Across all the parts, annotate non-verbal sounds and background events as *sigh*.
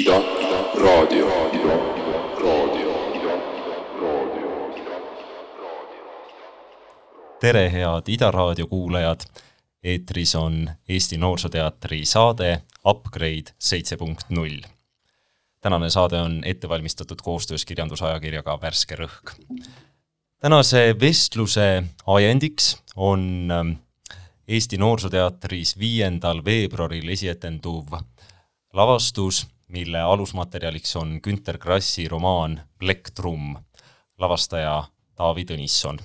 Ida, Ida, raadio, Ida, raadio, Ida, raadio. tere, head Ida raadio kuulajad! eetris on Eesti Noorsooteatri saade Upgrade seitse punkt null. tänane saade on ette valmistatud koostöös kirjandusajakirjaga Värske Rõhk. tänase vestluse ajendiks on ähm, Eesti Noorsooteatris viiendal veebruaril esietenduv lavastus, mille alusmaterjaliks on Günter Krassi romaan Plektrum, lavastaja Taavi Tõnisson.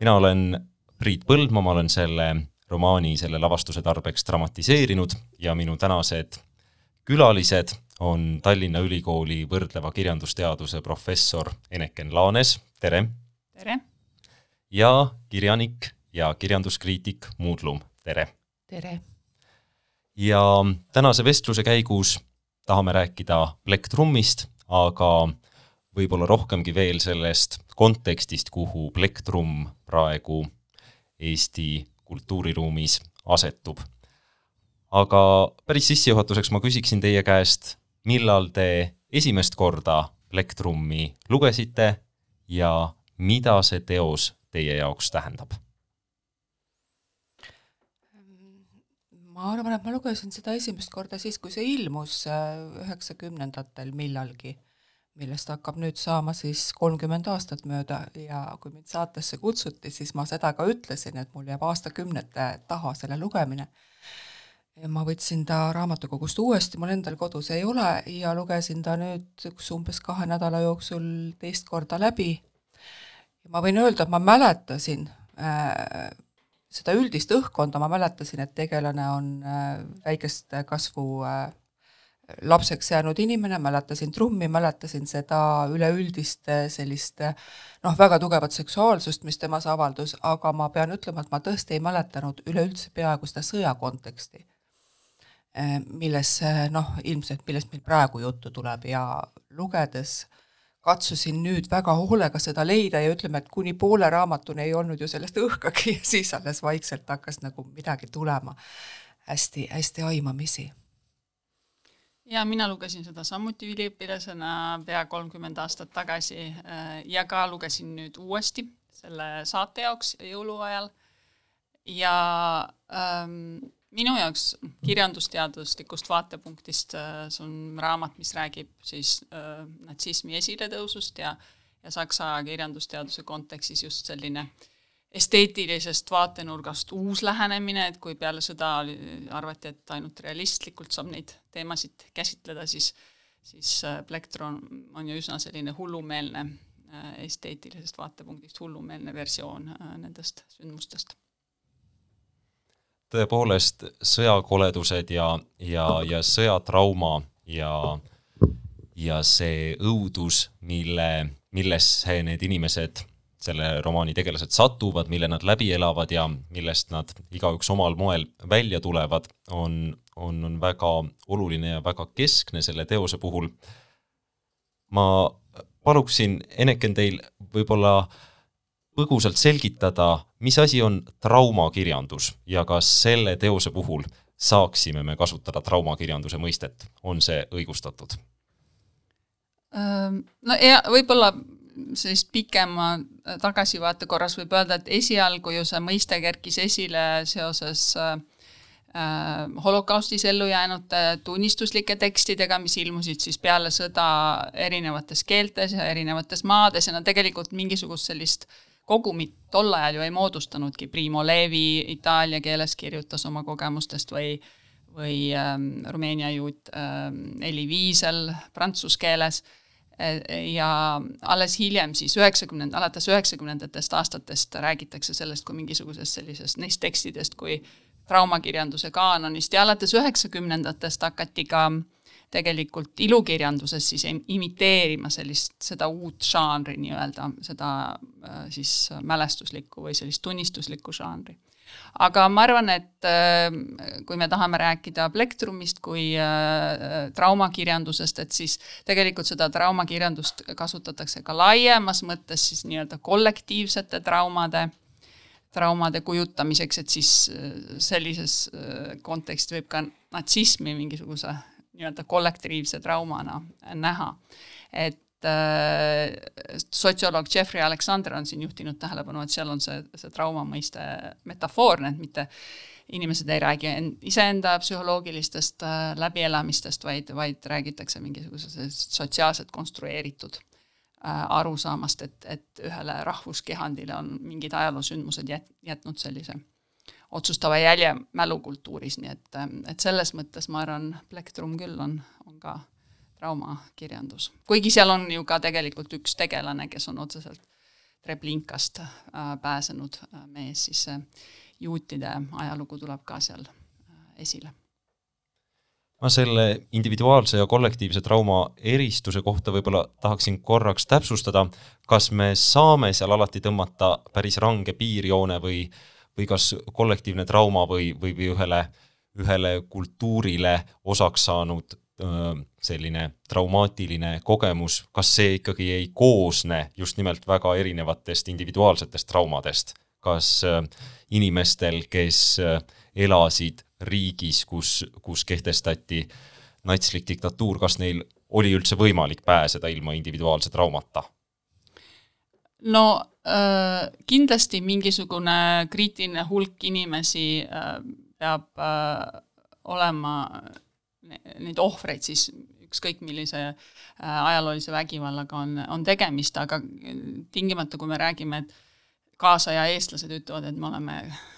mina olen Priit Põldmaa, ma olen selle romaani selle lavastuse tarbeks dramatiseerinud ja minu tänased külalised on Tallinna Ülikooli võrdleva kirjandusteaduse professor Eneken Laanes, tere! tere! ja kirjanik ja kirjanduskriitik Moodlum, tere! tere! ja tänase vestluse käigus tahame rääkida plektrummist, aga võib-olla rohkemgi veel sellest kontekstist, kuhu plektrum praegu Eesti kultuuriruumis asetub. aga päris sissejuhatuseks ma küsiksin teie käest, millal te esimest korda plektrummi lugesite ja mida see teos teie jaoks tähendab? Ma arvan, et ma lugesin seda esimest korda siis, kui see ilmus äh, üheksakümnendatel millalgi, millest hakkab nüüd saama siis kolmkümmend aastat mööda ja kui mind saatesse kutsuti, siis ma seda ka ütlesin, et mul jääb aastakümnete taha selle lugemine. ja ma võtsin ta raamatukogust uuesti, mul endal kodus ei ole, ja lugesin ta nüüd üks umbes kahe nädala jooksul teist korda läbi. ma võin öelda, et ma mäletasin äh, seda üldist õhkkonda ma mäletasin, et tegelane on äh, väikest kasvu äh, lapseks jäänud inimene, mäletasin trummi, mäletasin seda üleüldist äh, sellist noh, väga tugevat seksuaalsust, mis temas avaldus, aga ma pean ütlema, et ma tõesti ei mäletanud üleüldse peaaegu seda sõja konteksti, milles noh, ilmselt, millest meil praegu juttu tuleb. Ja lugedes katsusin nüüd väga hoolega seda leida ja ütleme, et kuni poole raamatuni ei olnud ju sellest õhkagi ja siis alles vaikselt hakkas nagu midagi tulema hästi-hästi aimamisi. ja mina lugesin seda samuti üliõpilasena pea kolmkümmend aastat tagasi äh, ja ka lugesin nüüd uuesti selle saate jaoks jõuluajal ja ähm, minu jaoks kirjandusteaduslikust vaatepunktist äh, see on raamat, mis räägib siis äh, natsismi esiletõusust ja ja saksa kirjandusteaduse kontekstis just selline esteetilisest vaatenurgast uus lähenemine, et kui peale sõda oli, arvati, et ainult realistlikult saab neid teemasid käsitleda, siis siis äh, Plektron on ju üsna selline hullumeelne äh, esteetilisest vaatepunktist hullumeelne versioon nendest sündmustest tõepoolest sõjakoledused ja, ja, ja sõjatrauma ja, ja see õudus, mille, millesse need inimesed, selle romaani tegelased satuvad, mille nad läbi elavad ja millest nad igaüks omal moel välja tulevad, on, on, on väga oluline ja väga keskne selle teose puhul. ma paluksin, Eneken, teil võib-olla äh, põgusalt selgitada, mis asi on traumakirjandus ja kas selle teose puhul saaksime me kasutada traumakirjanduse mõistet, on see õigustatud? No ja võib-olla sellist pikema tagasivaate korras võib öelda, et esialgu ju see mõiste kerkis esile seoses äh, holokaustis ellu jäänute tunnistuslike tekstidega, mis ilmusid siis peale sõda erinevates keeltes ja erinevates maades ja nad tegelikult mingisugust sellist äh, kogumit tol ajal ju ei moodustanudki, Primo Levi itaalia keeles kirjutas oma kogemustest või või ähm, Rumeenia juut ähm, Elie Wiesel prantsuse keeles. E, ja alles hiljem siis üheksakümnenda, alates üheksakümnendatest aastatest räägitakse sellest kui mingisugusest sellisest, neist tekstidest kui traumakirjanduse kaanonist. Ja alates üheksakümnendatest hakati ka äh, tegelikult ilukirjanduses siis imiteerima sellist, seda uut žanri nii-öelda, seda äh, siis mälestuslikku või sellist tunnistuslikku žanri. aga ma arvan, et äh, kui me tahame rääkida plektrumist kui äh, traumakirjandusest, et siis tegelikult seda traumakirjandust kasutatakse ka laiemas mõttes siis nii-öelda kollektiivsete traumade traumade kujutamiseks, et siis sellises kontekstis võib ka natsismi mingisuguse nii-öelda kollektiivse traumana näha. et äh, sotsioloog Jeffrey Alexander on siin juhtinud tähelepanu, et seal on see, see trauma mõiste metafoorne, et mitte inimesed ei räägi iseenda psühholoogilistest äh, läbielamistest, vaid, vaid räägitakse mingisugusest sotsiaalselt konstrueeritud äh, arusaamast, et, et ühele rahvuskehandile on mingid ajaloosündmused jät-, jätnud sellise otsustava jälje mälukultuuris, nii et, et selles mõttes ma arvan, Plektrum küll on, on ka traumakirjandus. kuigi seal on ju ka tegelikult üks tegelane, kes on otseselt Treblinkast äh, pääsenud äh, mees, siis juutide ajalugu tuleb ka seal äh, esile. ma selle individuaalse ja kollektiivse trauma eristuse kohta võib-olla tahaksin korraks täpsustada, kas me saame seal alati tõmmata päris range piirjoone või äh, või kas kollektiivne trauma või, või, või ühele, ühele kultuurile osaks saanud selline traumaatiline kogemus, kas see ikkagi ei koosne just nimelt väga erinevatest individuaalsetest traumadest? kas inimestel, kes elasid riigis, kus, kus kehtestati natslik diktatuur, kas neil oli üldse võimalik pääseda ilma individuaalse traumata? No äh, kindlasti mingisugune kriitiline hulk inimesi äh, peab äh, olema neid ohvreid siis ükskõik millise äh, ajaloolise vägivallaga on, on tegemist, aga tingimata, kui me räägime, et kaasaja eestlased ütlevad, et me oleme,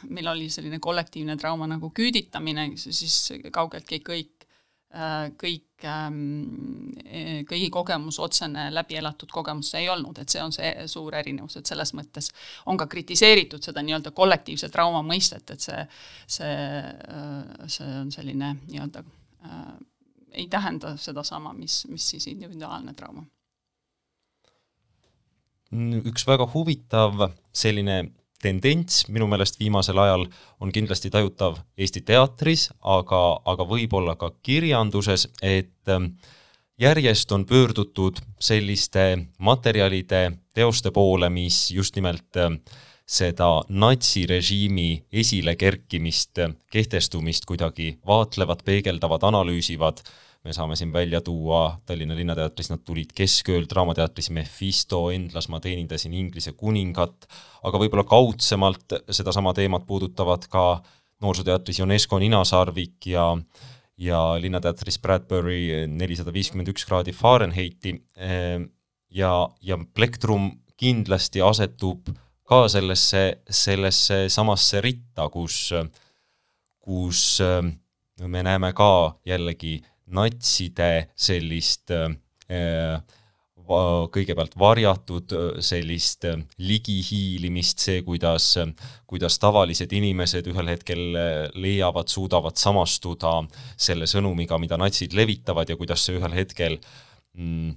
meil oli selline kollektiivne trauma nagu küüditamine, siis kaugeltki kõik kõik, ähm, e, kõigi kogemus, otsene läbi elatud kogemus see ei olnud, et see on see suur erinevus, et selles mõttes on ka kritiseeritud seda nii-öelda kollektiivse trauma mõistet, et see, see, äh, see on selline nii-öelda äh, ei tähenda sedasama, mis, mis siis individuaalne trauma. üks väga huvitav selline tendents minu meelest viimasel ajal on kindlasti tajutav Eesti teatris, aga, aga võib-olla ka kirjanduses, et ähm, järjest on pöördutud selliste materjalide, teoste poole, mis just nimelt ähm, seda natsirežiimi esilekerkimist, kehtestumist kuidagi vaatlevad, peegeldavad, analüüsivad me saame siin välja tuua Tallinna Linnateatris, nad tulid keskööl, Draamateatris Mephisto, Endlas ma teenindasin Inglise kuningat, aga võib-olla kaudsemalt sedasama teemat puudutavad ka Noorsooteatris UNESCO ninasarvik ja ja Linnateatris Bradbury nelisada viiskümmend üks kraadi Fahrenheiti. Ja, ja Plektrum kindlasti asetub ka sellesse, sellesse samasse ritta, kus, kus me näeme ka jällegi natside sellist äh, kõigepealt varjatud sellist ligihiilimist, see, kuidas, kuidas tavalised inimesed ühel hetkel leiavad, suudavad samastuda selle sõnumiga, mida natsid levitavad ja kuidas see ühel hetkel mm,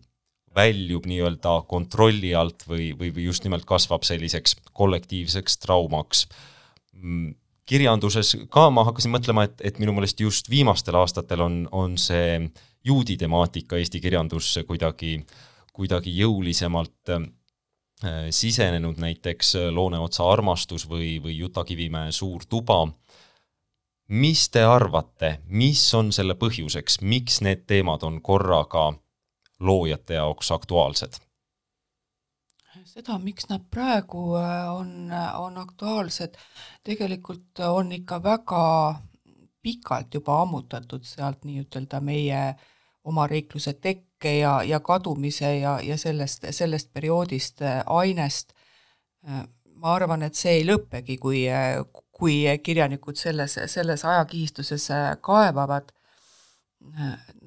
väljub nii-öelda kontrolli alt või, või, või just nimelt kasvab selliseks kollektiivseks traumaks. Mm kirjanduses ka ma hakkasin mõtlema, et, et minu meelest just viimastel aastatel on, on see juudi temaatika Eesti kirjandusse kuidagi, kuidagi jõulisemalt äh, sisenenud, näiteks Looneotsa armastus või, või Juta Kivimäe Suur tuba. mis te arvate, mis on selle põhjuseks, miks need teemad on korraga loojate jaoks aktuaalsed? Seda, miks nad praegu äh, on, äh, on aktuaalsed, tegelikult on ikka väga pikalt juba ammutatud sealt nii-ütelda meie omariikluse tekke ja, ja kadumise ja, ja sellest, sellest perioodist äh, ainest. ma arvan, et see ei lõppegi, kui, kui kirjanikud selles, selles ajakihistuses kaevavad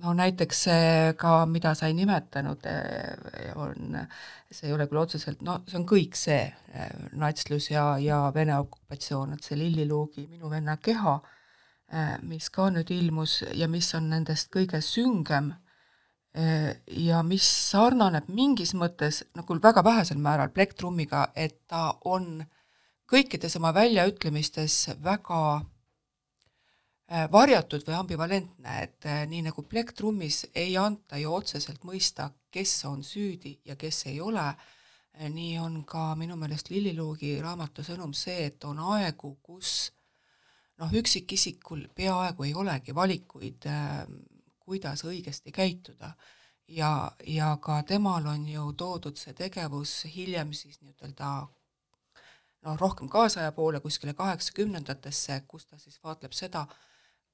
no näiteks see ka, mida sa ei nimetanud, eh, on, see ei ole küll otseselt, no see on kõik see, eh, natslus ja, ja Vene okupatsioon, et see Lilliluugi Minu venna keha, eh, mis ka nüüd ilmus ja mis on nendest kõige süngem ja mis sarnaneb mingis mõttes, küll väga vähesel määral, plektrummiga, et ta on kõikides oma väljaütlemistes väga varjatud või ambivalentne, et äh, nii nagu plektrummis ei anta ju otseselt mõista, kes on süüdi ja kes ei ole, äh, nii on ka minu meelest Lilliluugi raamatu sõnum see, et on aegu, kus noh, üksikisikul peaaegu ei olegi valikuid, kuidas õigesti käituda. ja, ja ka temal on ju toodud see tegevus hiljem siis nii-ütelda noh, rohkem kaasaja poole, kuskile kaheksakümnendatesse, kus ta siis vaatleb seda,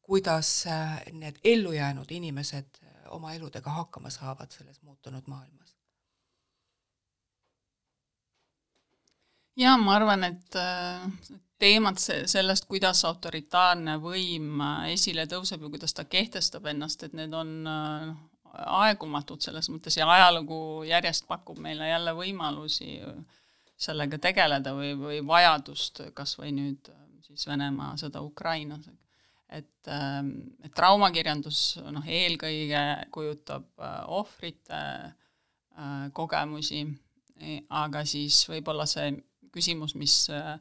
kuidas äh, need ellujäänud inimesed äh, oma eludega hakkama saavad selles muutunud maailmas. jaa, ma arvan, et äh, teemad sellest, kuidas autoritaarne võim esile tõuseb ja kuidas ta kehtestab ennast, et need on noh, aegumatud selles mõttes ja ajalugu järjest pakub meile jälle võimalusi sellega tegeleda või, või vajadust kas või nüüd siis Venemaa sõda Ukrainas, et, ähm, et traumakirjandus noh, eelkõige kujutab äh, ohvrite äh, kogemusi, aga siis võib-olla see küsimus, mis äh,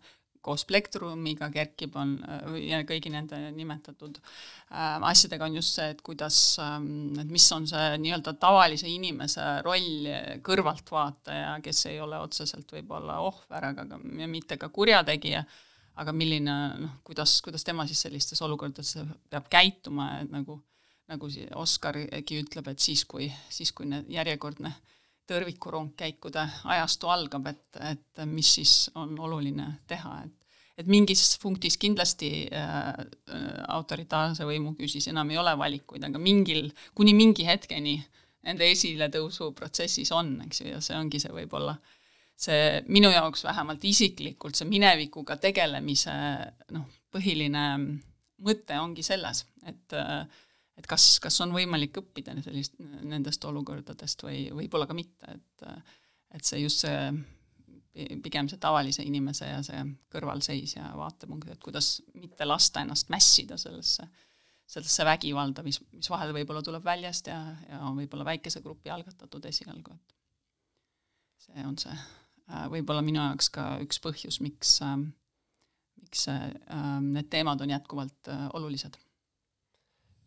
koos plektrumiga kerkib, on ja kõigi nende nimetatud äh, asjadega on just see, et kuidas ähm,, et mis on see nii-öelda tavalise inimese roll kõrvaltvaataja, kes ei ole otseselt võib-olla ohver, aga ka mitte ka kurjategija aga milline noh, kuidas, kuidas tema siis sellistes olukordades peab käituma, et nagu nagu Oskargi ütleb, et siis, kui, siis kui järjekordne tõrvikurongkäikude ajastu algab, et, et mis siis on oluline teha, et et mingis punktis kindlasti äh, autoritaarse võimu küüsis enam ei ole valikuid, aga mingil, kuni mingi hetkeni nende esiletõusu protsessis on, eks ju, ja see ongi see võib-olla äh, see minu jaoks vähemalt isiklikult, see minevikuga tegelemise noh, põhiline mõte ongi selles, et et kas, kas on võimalik õppida sellist, nendest olukordadest või võib-olla ka mitte, et et see just see pigem see tavalise inimese ja see kõrvalseis ja vaatepunkt, et kuidas mitte lasta ennast mässida sellesse, sellesse vägivalda, mis, mis vahel võib-olla tuleb väljast ja, ja on võib-olla väikese grupi algatatud esialgu, et see on see võib-olla minu jaoks ka üks põhjus, miks, ähm, miks äh, ähm, need teemad on jätkuvalt äh, olulised.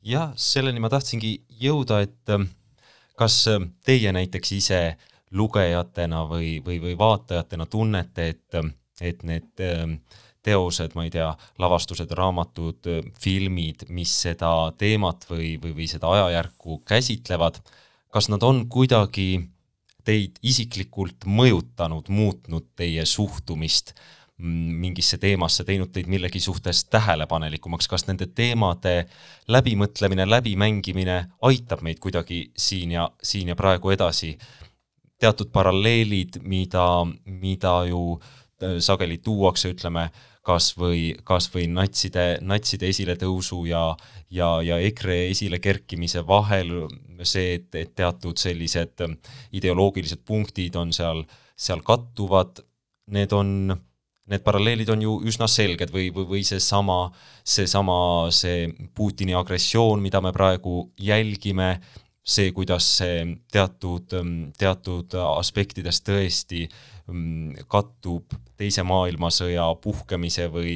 jah, selleni ma tahtsingi jõuda, et ähm, kas teie näiteks ise lugejatena või, või, või vaatajatena tunnete, et, et need teosed, ma ei tea, lavastused, raamatud, filmid, mis seda teemat või, või, või seda ajajärku käsitlevad, kas nad on kuidagi teid isiklikult mõjutanud, muutnud teie suhtumist mingisse teemasse, teinud teid millegi suhtes tähelepanelikumaks, kas nende teemade läbimõtlemine, läbimängimine aitab meid kuidagi siin ja, siin ja praegu edasi? teatud paralleelid, mida, mida ju äh, sageli tuuakse, ütleme, kas või, kas või natside, natside esiletõusu ja, ja, ja EKRE esilekerkimise vahel see, et, et teatud sellised ideoloogilised punktid on seal, seal kattuvad, need on, need paralleelid on ju üsna selged või, või, või seesama, seesama, see Putini agressioon, mida me praegu jälgime, see, kuidas see teatud, teatud aspektides tõesti kattub Teise maailmasõja puhkemise või,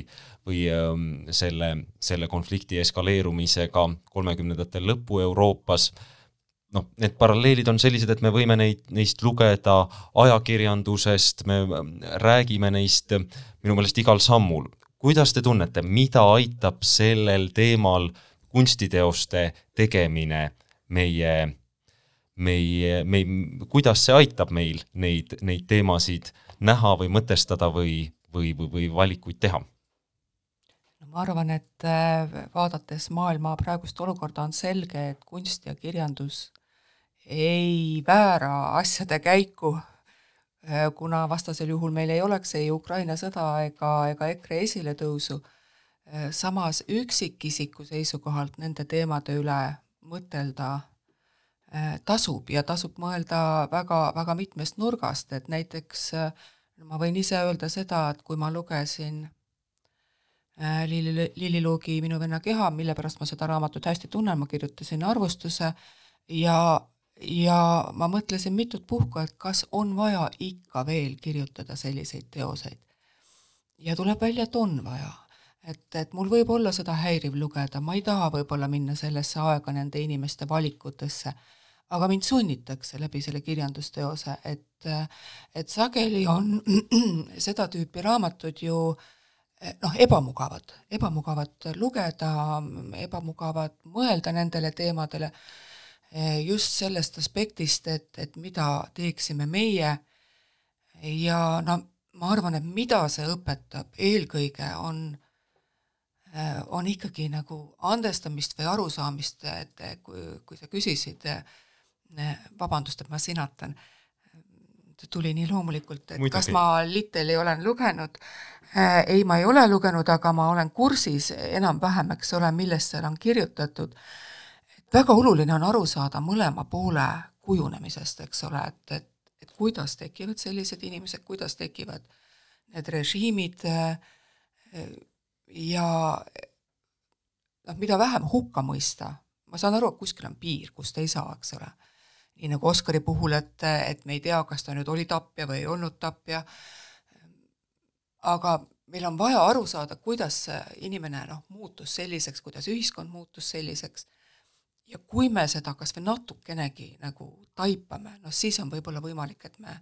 või ähm, selle, selle konflikti eskaleerumisega kolmekümnendate lõpu Euroopas, noh, need paralleelid on sellised, et me võime neid, neist lugeda ajakirjandusest, me ähm, räägime neist minu meelest igal sammul. kuidas te tunnete, mida aitab sellel teemal kunstiteoste tegemine meie, meie, meie, kuidas see aitab meil neid, neid teemasid näha või mõtestada või, või, või, või valikuid teha? ma arvan, et äh, vaadates maailma praegust olukorda, on selge, et kunst ja kirjandus ei väära asjade käiku, äh, kuna vastasel juhul meil ei oleks ei Ukraina sõda ega, ega EKRE esiletõusu. Äh, samas üksikisiku seisukohalt nende teemade üle mõtelda tasub ja tasub mõelda väga, väga mitmest nurgast, et näiteks ma võin ise öelda seda, et kui ma lugesin Äh, Liili, Liili Luugi Minu venna keha, mille pärast ma seda raamatut hästi tunnen, ma kirjutasin arvustuse ja, ja ma mõtlesin mitut puhku, et kas on vaja ikka veel kirjutada selliseid teoseid. ja tuleb välja, et on vaja. et, et mul võib olla seda häiriv lugeda, ma ei taha võib-olla minna sellesse aega nende inimeste valikutesse, aga mind sunnitakse läbi selle kirjandusteose, et et sageli on *clears throat* seda tüüpi raamatud ju äh, noh, ebamugavad, ebamugavad lugeda, ebamugavad mõelda nendele teemadele, just sellest aspektist, et, et mida teeksime meie. Ja no ma arvan, et mida see õpetab eelkõige, on, on ikkagi nagu andestamist või arusaamist, et kui, kui sa küsisid, vabandust, et ma sinatan, tuli nii loomulikult, et Muidugi. kas ma Litteli olen lugenud, Äh, ei, ma ei ole lugenud, aga ma olen kursis enam-vähem, eks ole, millest seal on kirjutatud. väga oluline on aru saada mõlema poole kujunemisest, eks ole, et, et, et kuidas tekivad sellised inimesed, kuidas tekivad need režiimid äh, ja noh, mida vähem hukka mõista, ma saan aru, et kuskil on piir, kust ei saa, eks ole. Nii nagu Oskari puhul, et, et me ei tea, kas ta nüüd oli tapja või ei olnud tapja. Aga meil on vaja aru saada, kuidas inimene noh, muutus selliseks, kuidas ühiskond muutus selliseks, ja kui me seda kas või natukenegi nagu taipame, noh siis on võib-olla võimalik, et me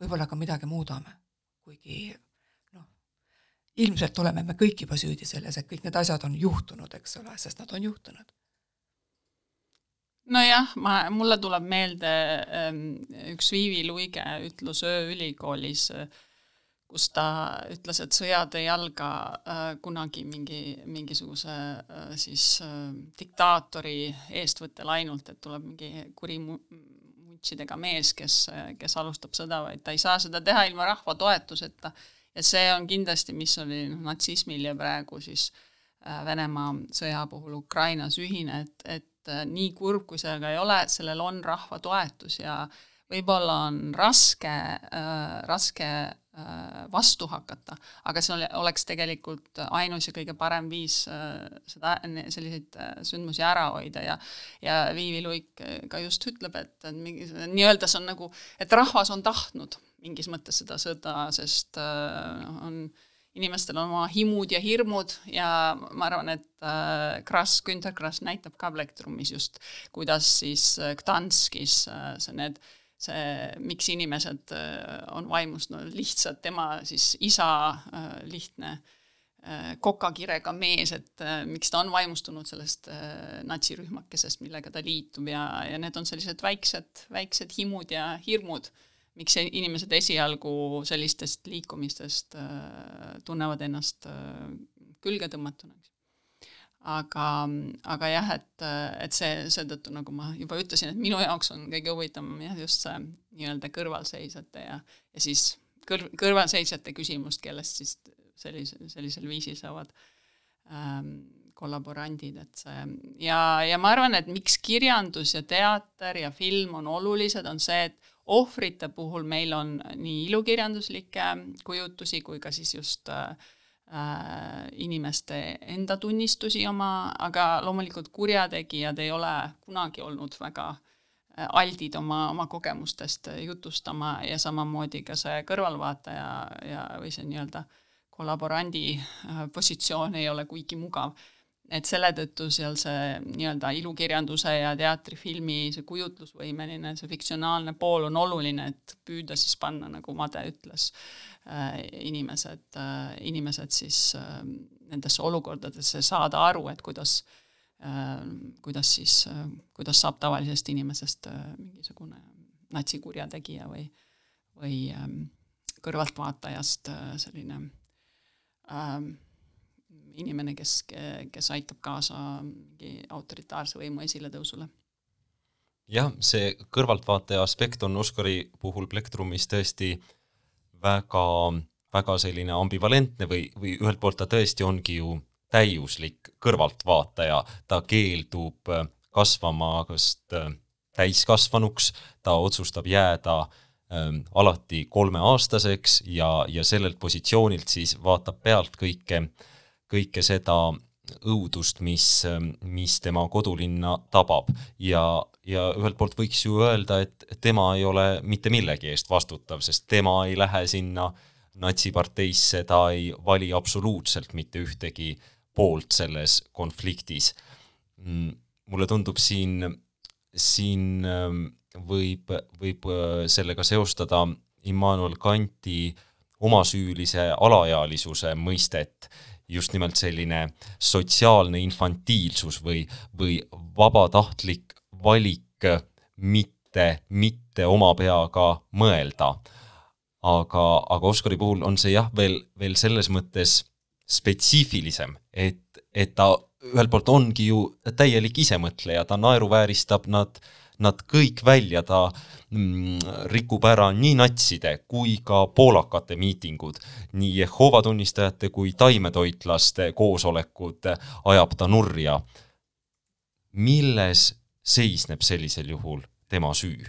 võib-olla ka midagi muudame. kuigi noh, ilmselt oleme me kõik juba süüdi selles, et kõik need asjad on juhtunud, eks ole, sest nad on juhtunud nojah, ma, mulle tuleb meelde ähm, üks Viivi Luige ütlus ööülikoolis äh, kus ta ütles, et sõjad ei alga äh, kunagi mingi, mingisuguse äh, siis diktaatori eestvõttel ainult, et tuleb mingi kuri muntsidega mees, kes, kes alustab sõda, vaid ta ei saa seda teha ilma rahva toetuseta. ja see on kindlasti, mis oli noh, natsismil ja praegu siis äh, Venemaa sõja puhul Ukrainas ühine, et, et äh, nii kurb, kui see aga ei ole, sellel on rahva toetus ja võib-olla on raske äh,, raske Äh, vastu hakata, aga see oleks tegelikult ainus ja kõige parem viis äh, seda, selliseid äh, sündmusi ära hoida ja ja Viivi Luik ka just ütleb, et, mingi nii-öelda see on nagu, et rahvas on tahtnud mingis mõttes seda sõda, sest noh, on inimestel on oma himud ja hirmud ja ma arvan, et äh, Krass, Günter Krass näitab ka Plektrumis just, kuidas siis Gdanskis äh, see need äh, see, miks inimesed äh, on vaimustunud, lihtsalt tema siis isa, äh, lihtne äh, kokakirega mees, et miks ta on vaimustunud sellest natsirühmakesest, millega ta liitub ja, ja need on sellised väiksed, väiksed himud ja hirmud, miks inimesed esialgu sellistest liikumistest tunnevad ennast külge tõmmatuna, eks aga, aga jah, et, et see, seetõttu nagu ma juba ütlesin, et minu jaoks on kõige huvitavam jah, just see nii-öelda kõrvalseisjate ja, ja siis kõr-, kõrvalseisjate küsimust, kellest siis sellise, sellisel viisil saavad ähm, kollaborandid, et see ja, ja ma arvan, et miks kirjandus ja teater ja film on olulised, on see, et ohvrite puhul meil on nii ilukirjanduslikke kujutusi kui ka siis just äh, inimeste enda tunnistusi oma, aga loomulikult kurjategijad ei ole kunagi olnud väga äh, aldid oma, oma kogemustest jutustama ja samamoodi ka see kõrvalvaataja ja, või see nii-öelda kollaborandi äh, positsioon ei ole kuigi mugav et selle tõttu seal see nii-öelda ilukirjanduse ja teatrifilmi see kujutlusvõimeline, see fiktsionaalne pool on oluline, et püüda siis panna, nagu Made ütles äh,, inimesed äh,, inimesed siis äh, nendesse olukordadesse saada aru, et kuidas kuidas siis kuidas saab tavalisest inimesest mingisugune natsikurjategija või, või äh, kõrvaltvaatajast selline äh, inimene, kes, kes aitab kaasa mingi autoritaarse võimu esiletõusule. jah, see kõrvaltvaataja aspekt on Oskari puhul Plektrumis tõesti väga, väga selline ambivalentne või, või ühelt poolt ta tõesti ongi ju täiuslik kõrvaltvaataja, ta keeldub kasvama kas täiskasvanuks, ta otsustab jääda ähm, alati kolmeaastaseks ja, ja sellelt positsioonilt siis vaatab pealt kõike äh, kõike seda õudust, mis, mis tema kodulinna tabab ja, ja ühelt poolt võiks ju öelda, et tema ei ole mitte millegi eest vastutav, sest tema ei lähe sinna natsiparteisse, ta ei vali absoluutselt mitte ühtegi poolt selles konfliktis. Mm, mulle tundub siin, siin ähm, võib, võib äh, sellega seostada Immanuel Kanti omasüülise alaealisuse mõistet, just nimelt selline sotsiaalne infantiilsus või, või vabatahtlik valik mitte, mitte oma peaga mõelda. aga, aga Oskari puhul on see jah, veel, veel selles mõttes spetsiifilisem, et, et ta ühelt poolt ongi ju täielik isemõtleja, ta naeruvääristab nad, nad kõik välja, ta mm, rikub ära nii natside kui ka poolakate miitingud, nii Jehova tunnistajate kui taimetoitlaste koosolekud ajab ta nurja. milles seisneb sellisel juhul tema süü?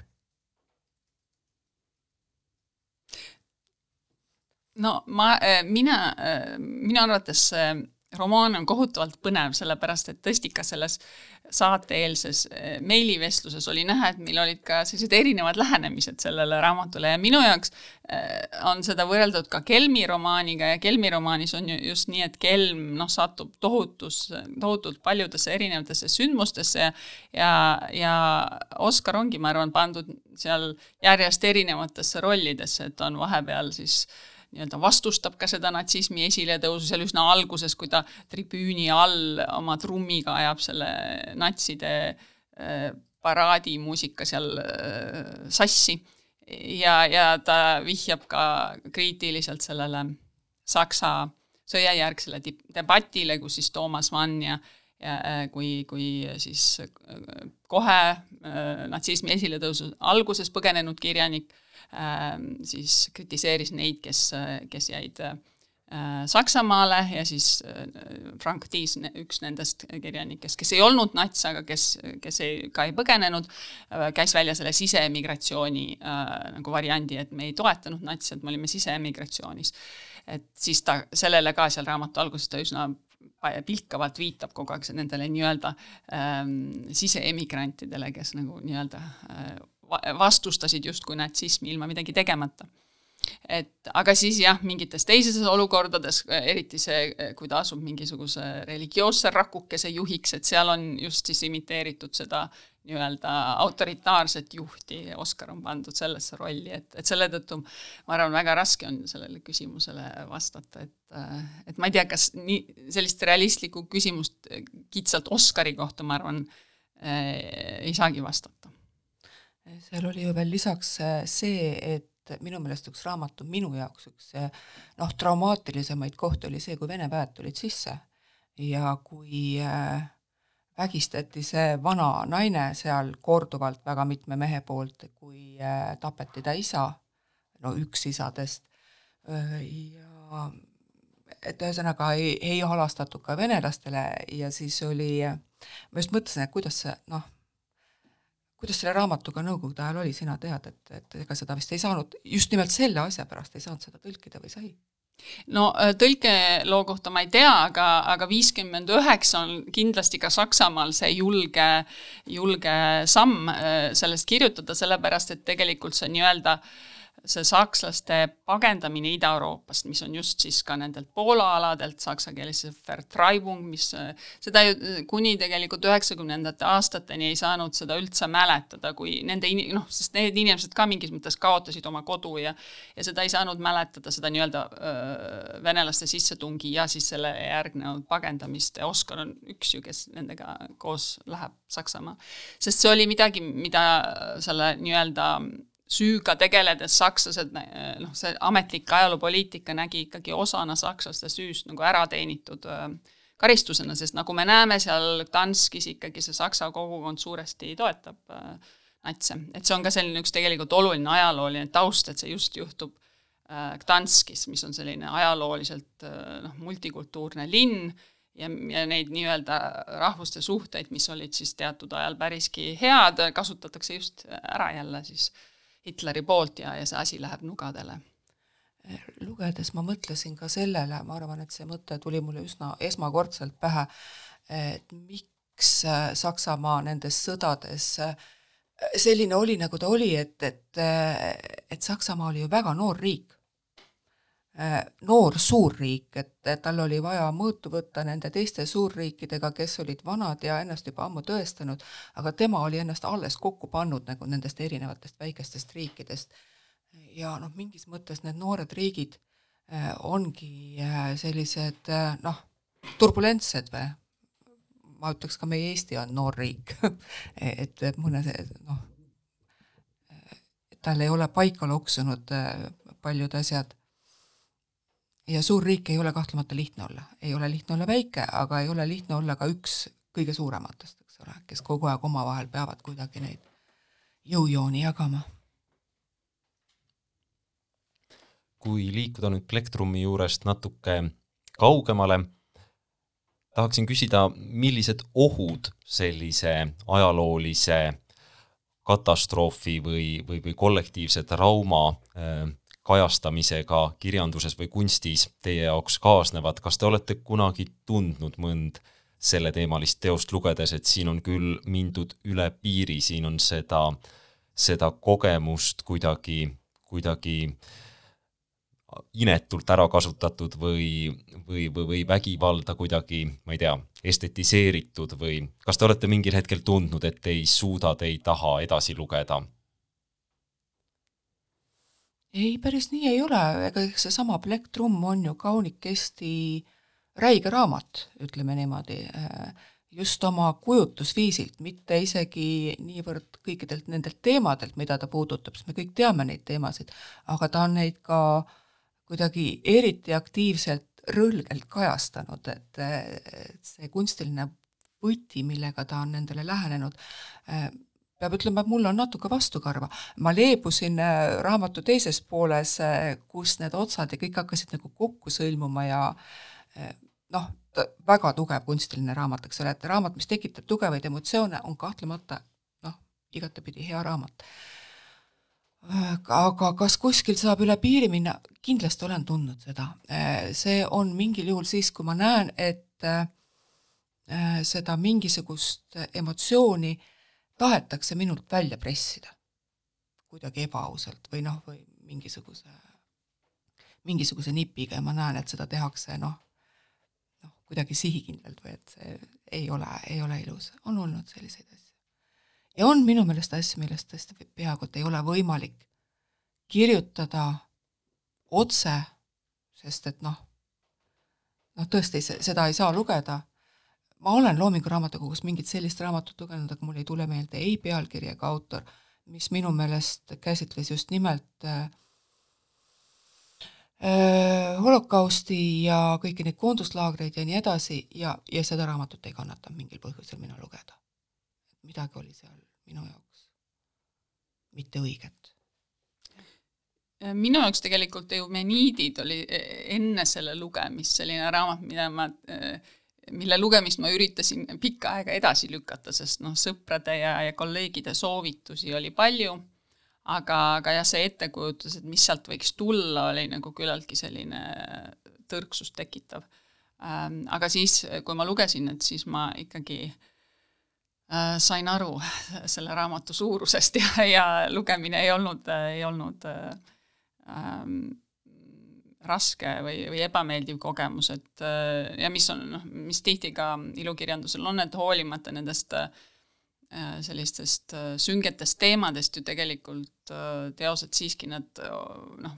no ma, mina, minu arvates see romaan on kohutavalt põnev, sellepärast et tõesti ka selles saate-eelses eh, meilivestluses oli näha, et meil olid ka sellised erinevad lähenemised sellele raamatule ja minu jaoks eh, on seda võrreldud ka Kelmi romaaniga ja Kelmi romaanis on ju just nii, et Kelm noh, satub tohutus, tohutult paljudesse erinevatesse sündmustesse ja ja, ja Oskar ongi, ma arvan, pandud seal järjest erinevatesse rollidesse, et on vahepeal siis äh, nii-öelda vastustab ka seda natsismi esiletõusu seal üsna alguses, kui ta tribüüni all oma trummiga ajab selle natside äh, paraadimuusika seal äh, sassi. ja, ja ta vihjab ka kriitiliselt sellele Saksa sõjajärgsele debatile, kus siis Toomas Mann ja ja äh, kui, kui siis kohe natsismi esiletõusu alguses põgenenud kirjanik siis kritiseeris neid, kes, kes jäid äh, Saksamaale ja siis äh, Frank Tiis, üks nendest kirjanikest, kes ei olnud nats, aga kes, kes ei, ka ei põgenenud, äh, käis välja selle siseemigratsiooni äh, nagu variandi, et me ei toetanud natsi, et me olime siseemigratsioonis. et siis ta sellele ka seal raamatu alguses ta üsna pilkavalt viitab kogu aeg nendele nii-öelda ähm, siseemigrantidele, kes nagu nii-öelda äh, vastustasid justkui natsismi ilma midagi tegemata. et aga siis jah, mingites teistes olukordades, eriti see, kui ta asub mingisuguse religioosse rakukese juhiks, et seal on just siis imiteeritud seda nii-öelda autoritaarset juhti, Oskar on pandud sellesse rolli, et, et selle tõttu ma arvan, väga raske on sellele küsimusele vastata, et et ma ei tea, kas nii, sellist realistlikku küsimust kitsalt Oskari kohta, ma arvan, ei saagi vastata seal oli ju veel lisaks äh, see, et minu meelest üks raamatu minu jaoks üks äh, noh, traumaatilisemaid kohti oli see, kui Vene väed tulid sisse. Ja kui äh, vägistati see vana naine seal korduvalt väga mitme mehe poolt, kui tapeti ta isa, no üks isadest ja et ühesõnaga ei, ei halastatud ka venelastele ja siis oli, ma just mõtlesin, et kuidas see noh, kuidas selle raamatuga Nõukogude ajal oli, sina tead, et, et ega seda vist ei saanud, just nimelt selle asja pärast ei saanud seda tõlkida või sai? no äh, tõlkeloo kohta ma ei tea, aga, aga viiskümmend üheksa on kindlasti ka Saksamaal see julge, julge samm äh, sellest kirjutada, sellepärast et tegelikult see nii-öelda äh, see sakslaste pagendamine Ida-Euroopast, mis on just siis ka nendelt Poola aladelt, saksa keeles see Vertreibung, mis, seda ju kuni tegelikult üheksakümnendate aastateni ei saanud seda üldse mäletada, kui nende in-, noh, sest need inimesed ka mingis mõttes kaotasid oma kodu ja ja seda ei saanud mäletada, seda nii-öelda venelaste sissetungi ja siis selle järgnenud pagendamist Oskar on üks ju, kes nendega koos läheb Saksamaa. sest see oli midagi, mida selle nii-öelda süüga tegeledes sakslased, noh, see ametlik ajaloopoliitika nägi ikkagi osana sakslaste süüst nagu ära teenitud karistusena, sest nagu me näeme seal Danskis ikkagi see saksa kogukond suuresti toetab natse, et see on ka selline üks tegelikult oluline ajalooline taust, et see just juhtub Gdanskis, mis on selline ajalooliselt noh, multikultuurne linn ja, ja neid nii-öelda rahvuste suhteid, mis olid siis teatud ajal päriski head, kasutatakse just ära jälle siis äh, Hitleri poolt ja, ja see asi läheb nugadele. lugedes ma mõtlesin ka sellele, ma arvan, et see mõte tuli mulle üsna esmakordselt pähe, et miks äh, Saksamaa nendes sõdades äh, selline oli, nagu ta oli, et, et, äh, et Saksamaa oli ju väga noor riik noor suurriik, et tal oli vaja mõõtu võtta nende teiste suurriikidega, kes olid vanad ja ennast juba ammu tõestanud, aga tema oli ennast alles kokku pannud nagu nendest erinevatest väikestest riikidest. ja noh, mingis mõttes need noored riigid äh, ongi äh, sellised äh, noh, turbulentsed või ma ütleks ka meie Eesti on noor riik *laughs* et mõne noh, tal ei ole paika loksunud paljud asjad. Ja suur riik ei ole kahtlemata lihtne olla, ei ole lihtne olla väike, aga ei ole lihtne olla ka üks kõige suurematest, eks ole, kes kogu aeg omavahel peavad kuidagi neid jõujooni jagama. Kui liikuda nüüd plektrumi juurest natuke kaugemale, tahaksin küsida, millised ohud sellise ajaloolise katastroofi või, või, või kollektiivse trauma äh, kajastamisega kirjanduses või kunstis teie jaoks kaasnevad, kas te olete kunagi tundnud mõnd selleteemalist teost lugedes, et siin on küll mindud üle piiri, siin on seda, seda kogemust kuidagi, kuidagi inetult ära kasutatud või, või, või, või vägivalda kuidagi, ma ei tea, estetiseeritud või kas te olete mingil hetkel tundnud, et ei suuda, te ei taha edasi lugeda? Ei, päris nii ei ole, ega eks seesama Plektrum on ju kaunikesti räige raamat, ütleme niimoodi, just oma kujutusviisilt, mitte isegi niivõrd kõikidelt nendelt teemadelt, mida ta puudutab, sest me kõik teame neid teemasid, aga ta on neid ka kuidagi eriti aktiivselt rõlgelt kajastanud, et, see kunstiline võti, millega ta on nendele lähenenud, peab ütlema, et mul on natuke vastukarva. ma leebusin äh, raamatu teises pooles, äh, kus need otsad ja kõik hakkasid nagu kokku sõlmuma ja äh, noh, väga tugev kunstiline raamat, eks ole, et raamat, mis tekitab tugevaid emotsioone, on kahtlemata noh, igatepidi hea raamat aga kas kuskil saab üle piiri minna, kindlasti olen tundnud seda. see on mingil juhul siis, kui ma näen, et äh, seda mingisugust emotsiooni tahetakse minult välja pressida. Kuidagi ebaausalt või noh, või mingisuguse, mingisuguse nipiga ja ma näen, et seda tehakse noh, noh, kuidagi sihikindlalt või et see ei ole, ei ole ilus, on olnud selliseid asju. Ja on minu meelest asju, millest tõesti peaaegu et ei ole võimalik kirjutada otse, sest et noh, noh tõesti, seda ei saa lugeda, ma olen Loomingu Raamatukogus mingit sellist raamatut lugenud, aga mul ei tule meelde ei pealkiri ega autor, mis minu meelest käsitles just nimelt äh, äh, holokausti ja kõiki neid koonduslaagreid ja nii edasi ja, ja seda raamatut ei kannata mingil põhjusel mina lugeda. midagi oli seal minu jaoks mitte õiget. minu jaoks tegelikult Eumeniidid oli e, enne selle lugemist selline raamat, mida ma, e, mille lugemist ma üritasin pikka aega edasi lükata, sest noh, sõprade ja, ja kolleegide soovitusi oli palju, aga, aga jah, see ettekujutus, et mis sealt võiks tulla, oli nagu küllaltki selline tõrksust tekitav. Ähm, aga siis, kui ma lugesin, et siis ma ikkagi äh, sain aru *laughs* selle raamatu suurusest ja, ja lugemine ei olnud, ei olnud äh, ähm, raske või, või ebameeldiv kogemus, et äh, ja mis on noh, mis tihti ka ilukirjandusel on, et hoolimata nendest äh, sellistest äh, süngetest teemadest ju tegelikult teosed siiski nad noh,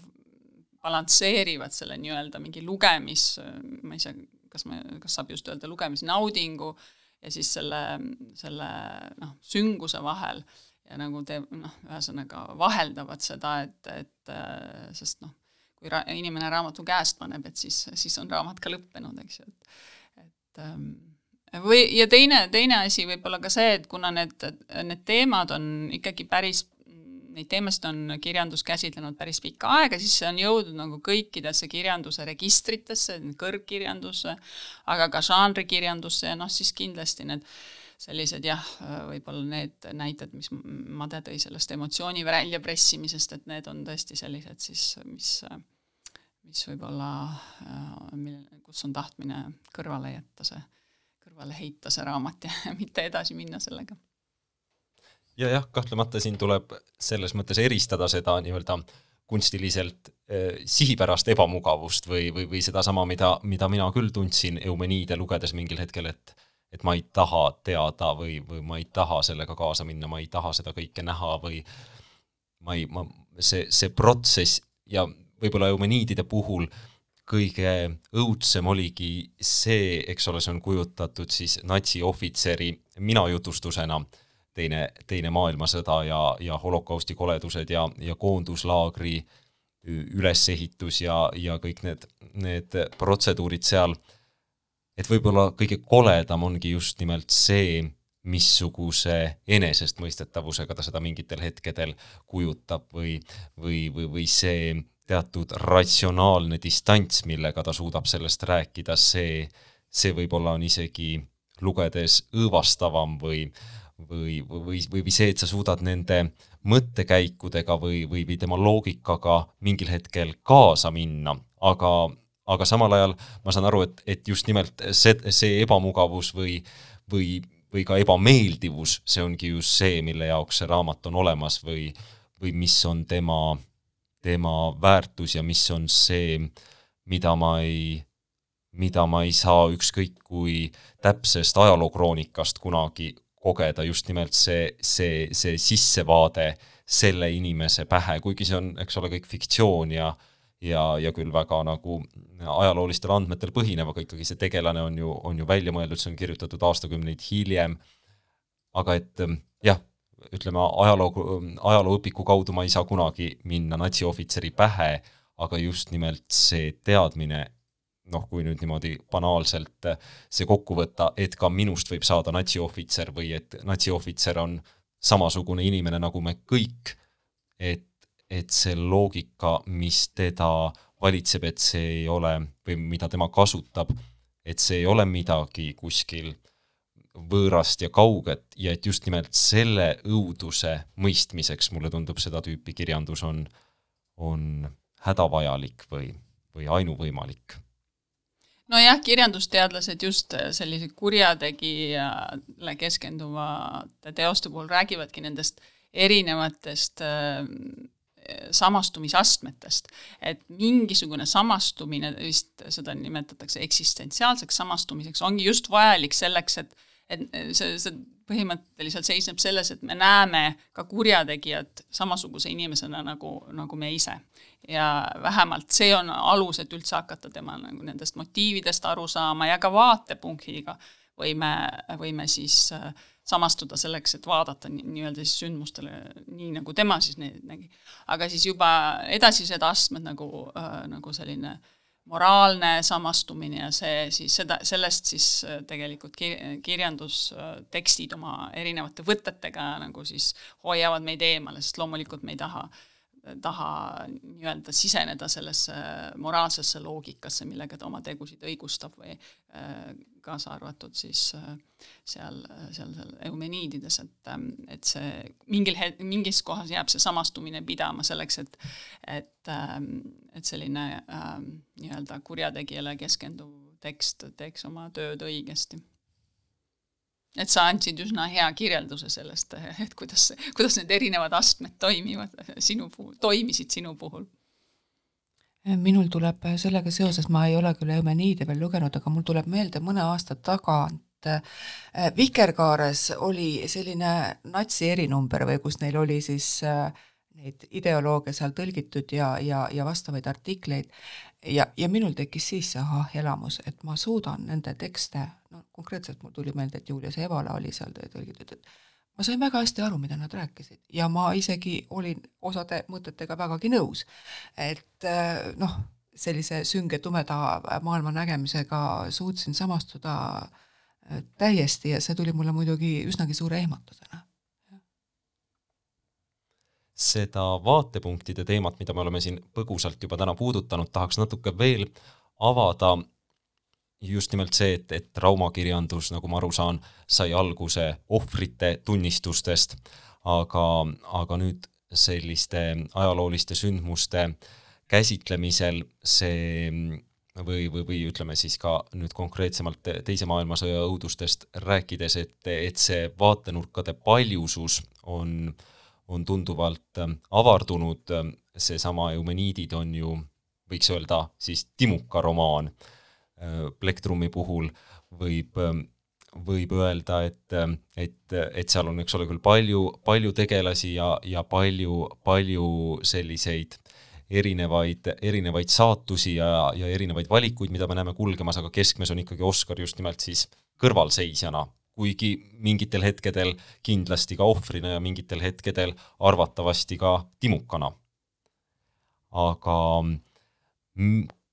balansseerivad selle nii-öelda mingi lugemis, ma ei tea, kas me, kas saab just öelda lugemisnaudingu ja siis selle, selle noh, sünguse vahel ja nagu teeb noh, ühesõnaga vaheldavad seda, et, et sest noh, kui ra-, inimene raamatu käest paneb, et siis, siis on raamat ka lõppenud, eks ju, et et ähm, või, ja teine, teine asi võib-olla ka see, et kuna need, need teemad on ikkagi päris neid teemasid on kirjandus käsitlenud päris pikka aega, siis see on jõudnud nagu kõikidesse kirjanduse registritesse, kõrgkirjandusse, aga ka žanrikirjandusse ja noh, siis kindlasti need sellised jah, võib-olla need näited, mis Made tõi sellest emotsiooni väljapressimisest, et need on tõesti sellised siis, mis, mis võib-olla, mille, kus on tahtmine kõrvale jätta see, kõrvale heita see raamat ja *laughs* mitte edasi minna sellega. Ja jah, kahtlemata siin tuleb selles mõttes eristada seda nii-öelda kunstiliselt eh, sihipärast ebamugavust või, või, või sedasama, mida, mida mina küll tundsin Eumeniide lugedes mingil hetkel, et et ma ei taha teada või, või ma ei taha sellega kaasa minna, ma ei taha seda kõike näha või ma ei, ma, see, see protsess ja võib-olla Eumeniidide puhul kõige õudsem oligi see, eks ole, see on kujutatud siis natsiohvitseri minajutustusena, teine, teine maailmasõda ja, ja holokausti koledused ja, ja koonduslaagri ülesehitus ja, ja kõik need, need protseduurid seal, et võib-olla kõige koledam ongi just nimelt see, missuguse enesestmõistetavusega ta seda mingitel hetkedel kujutab või, või, või, või see teatud ratsionaalne distants, millega ta suudab sellest rääkida, see, see võib-olla on isegi lugedes õõvastavam või, või, või, või, või see, et sa suudad nende mõttekäikudega või, või, või tema loogikaga mingil hetkel kaasa minna, aga, aga samal ajal ma saan aru, et, et just nimelt see, see ebamugavus või, või, või ka ebameeldivus, see ongi just see, mille jaoks see raamat on olemas või, või mis on tema tema väärtus ja mis on see, mida ma ei, mida ma ei saa ükskõik kui täpsest ajalookroonikast kunagi kogeda, just nimelt see, see, see sissevaade selle inimese pähe, kuigi see on, eks ole, kõik fiktsioon ja ja, ja küll väga nagu ajaloolistel andmetel põhinev, aga ikkagi see tegelane on ju, on ju välja mõeldud, see on kirjutatud aastakümneid hiljem, aga et jah, ütleme, ajaloo, ajalooõpiku kaudu ma ei saa kunagi minna natsiohvitseri pähe, aga just nimelt see teadmine, noh, kui nüüd niimoodi banaalselt see kokku võtta, et ka minust võib saada natsiohvitser või et natsiohvitser on samasugune inimene nagu me kõik, et, et see loogika, mis teda valitseb, et see ei ole, või mida tema kasutab, et see ei ole midagi kuskil võõrast ja kauget ja et just nimelt selle õuduse mõistmiseks mulle tundub, seda tüüpi kirjandus on, on hädavajalik või, või ainuvõimalik nojah, kirjandusteadlased just sellise kurjategijale keskenduvate teoste puhul räägivadki nendest erinevatest äh, samastumisastmetest. et mingisugune samastumine, vist seda nimetatakse eksistentsiaalseks samastumiseks, ongi just vajalik selleks, et et see, see põhimõtteliselt seisneb selles, et me näeme ka kurjategijat samasuguse inimesena nagu, nagu me ise. ja vähemalt see on alus, et üldse hakata tema nagu nendest motiividest aru saama ja ka vaatepunktiga võime, võime siis äh, samastuda selleks, et vaadata nii-öelda siis sündmustele nii, nagu tema siis neid nägi. aga siis juba edasised astmed nagu äh,, nagu selline äh, moraalne samastumine ja see siis seda, sellest siis äh, tegelikult kirjandustekstid oma erinevate võtetega nagu siis hoiavad meid eemale, sest loomulikult me ei taha taha nii-öelda siseneda sellesse moraalsesse loogikasse, millega ta oma tegusid õigustab või äh, kaasa arvatud siis äh, seal, seal, seal eumeniidides, et, ähm, et see mingil het-, mingis kohas jääb see samastumine pidama selleks, et et, ähm, et selline ähm, nii-öelda kurjategijale keskenduv tekst teeks oma tööd õigesti et sa andsid üsna hea kirjelduse sellest, et kuidas, kuidas need erinevad astmed toimivad sinu puhul, toimisid sinu puhul? Minul tuleb sellega seoses, ma ei ole küll Eumeniide veel lugenud, aga mul tuleb meelde mõne aasta tagant äh, Vikerkaares oli selline natsi erinumber või kus neil oli siis äh, neid ideoloogia seal tõlgitud ja, ja, ja vastavaid artikleid. Ja, ja minul tekkis siis see ahah-elamus, et ma suudan nende tekste, no konkreetselt mul tuli meelde, et Julius Evala oli seal tõlgitud, et ma sain väga hästi aru, mida nad rääkisid ja ma isegi olin osade mõtetega vägagi nõus. et äh, noh, sellise sünge tumeda maailma nägemisega suutsin samastuda äh, täiesti ja see tuli mulle muidugi üsnagi suure ehmatusena seda vaatepunktide teemat, mida me oleme siin põgusalt juba täna puudutanud, tahaks natuke veel avada just nimelt see, et, et traumakirjandus, nagu ma aru saan, sai alguse ohvrite tunnistustest, aga, aga nüüd selliste ajalooliste sündmuste käsitlemisel see või, või, või ütleme siis ka nüüd konkreetsemalt Teise maailmasõja õudustest rääkides, et, et see vaatenurkade paljusus on on tunduvalt avardunud, seesama Eumeniidid on ju, võiks öelda siis Timuka romaan, Plektrumi puhul võib, ähm, võib öelda, et, et, et seal on, eks ole, küll palju, palju tegelasi ja, ja palju, palju selliseid erinevaid, erinevaid saatusi ja, ja erinevaid valikuid, mida me näeme kulgemas, aga keskmes on ikkagi Oscar just nimelt siis kõrvalseisjana, kuigi mingitel hetkedel kindlasti ka ohvrina ja mingitel hetkedel arvatavasti ka timukana. aga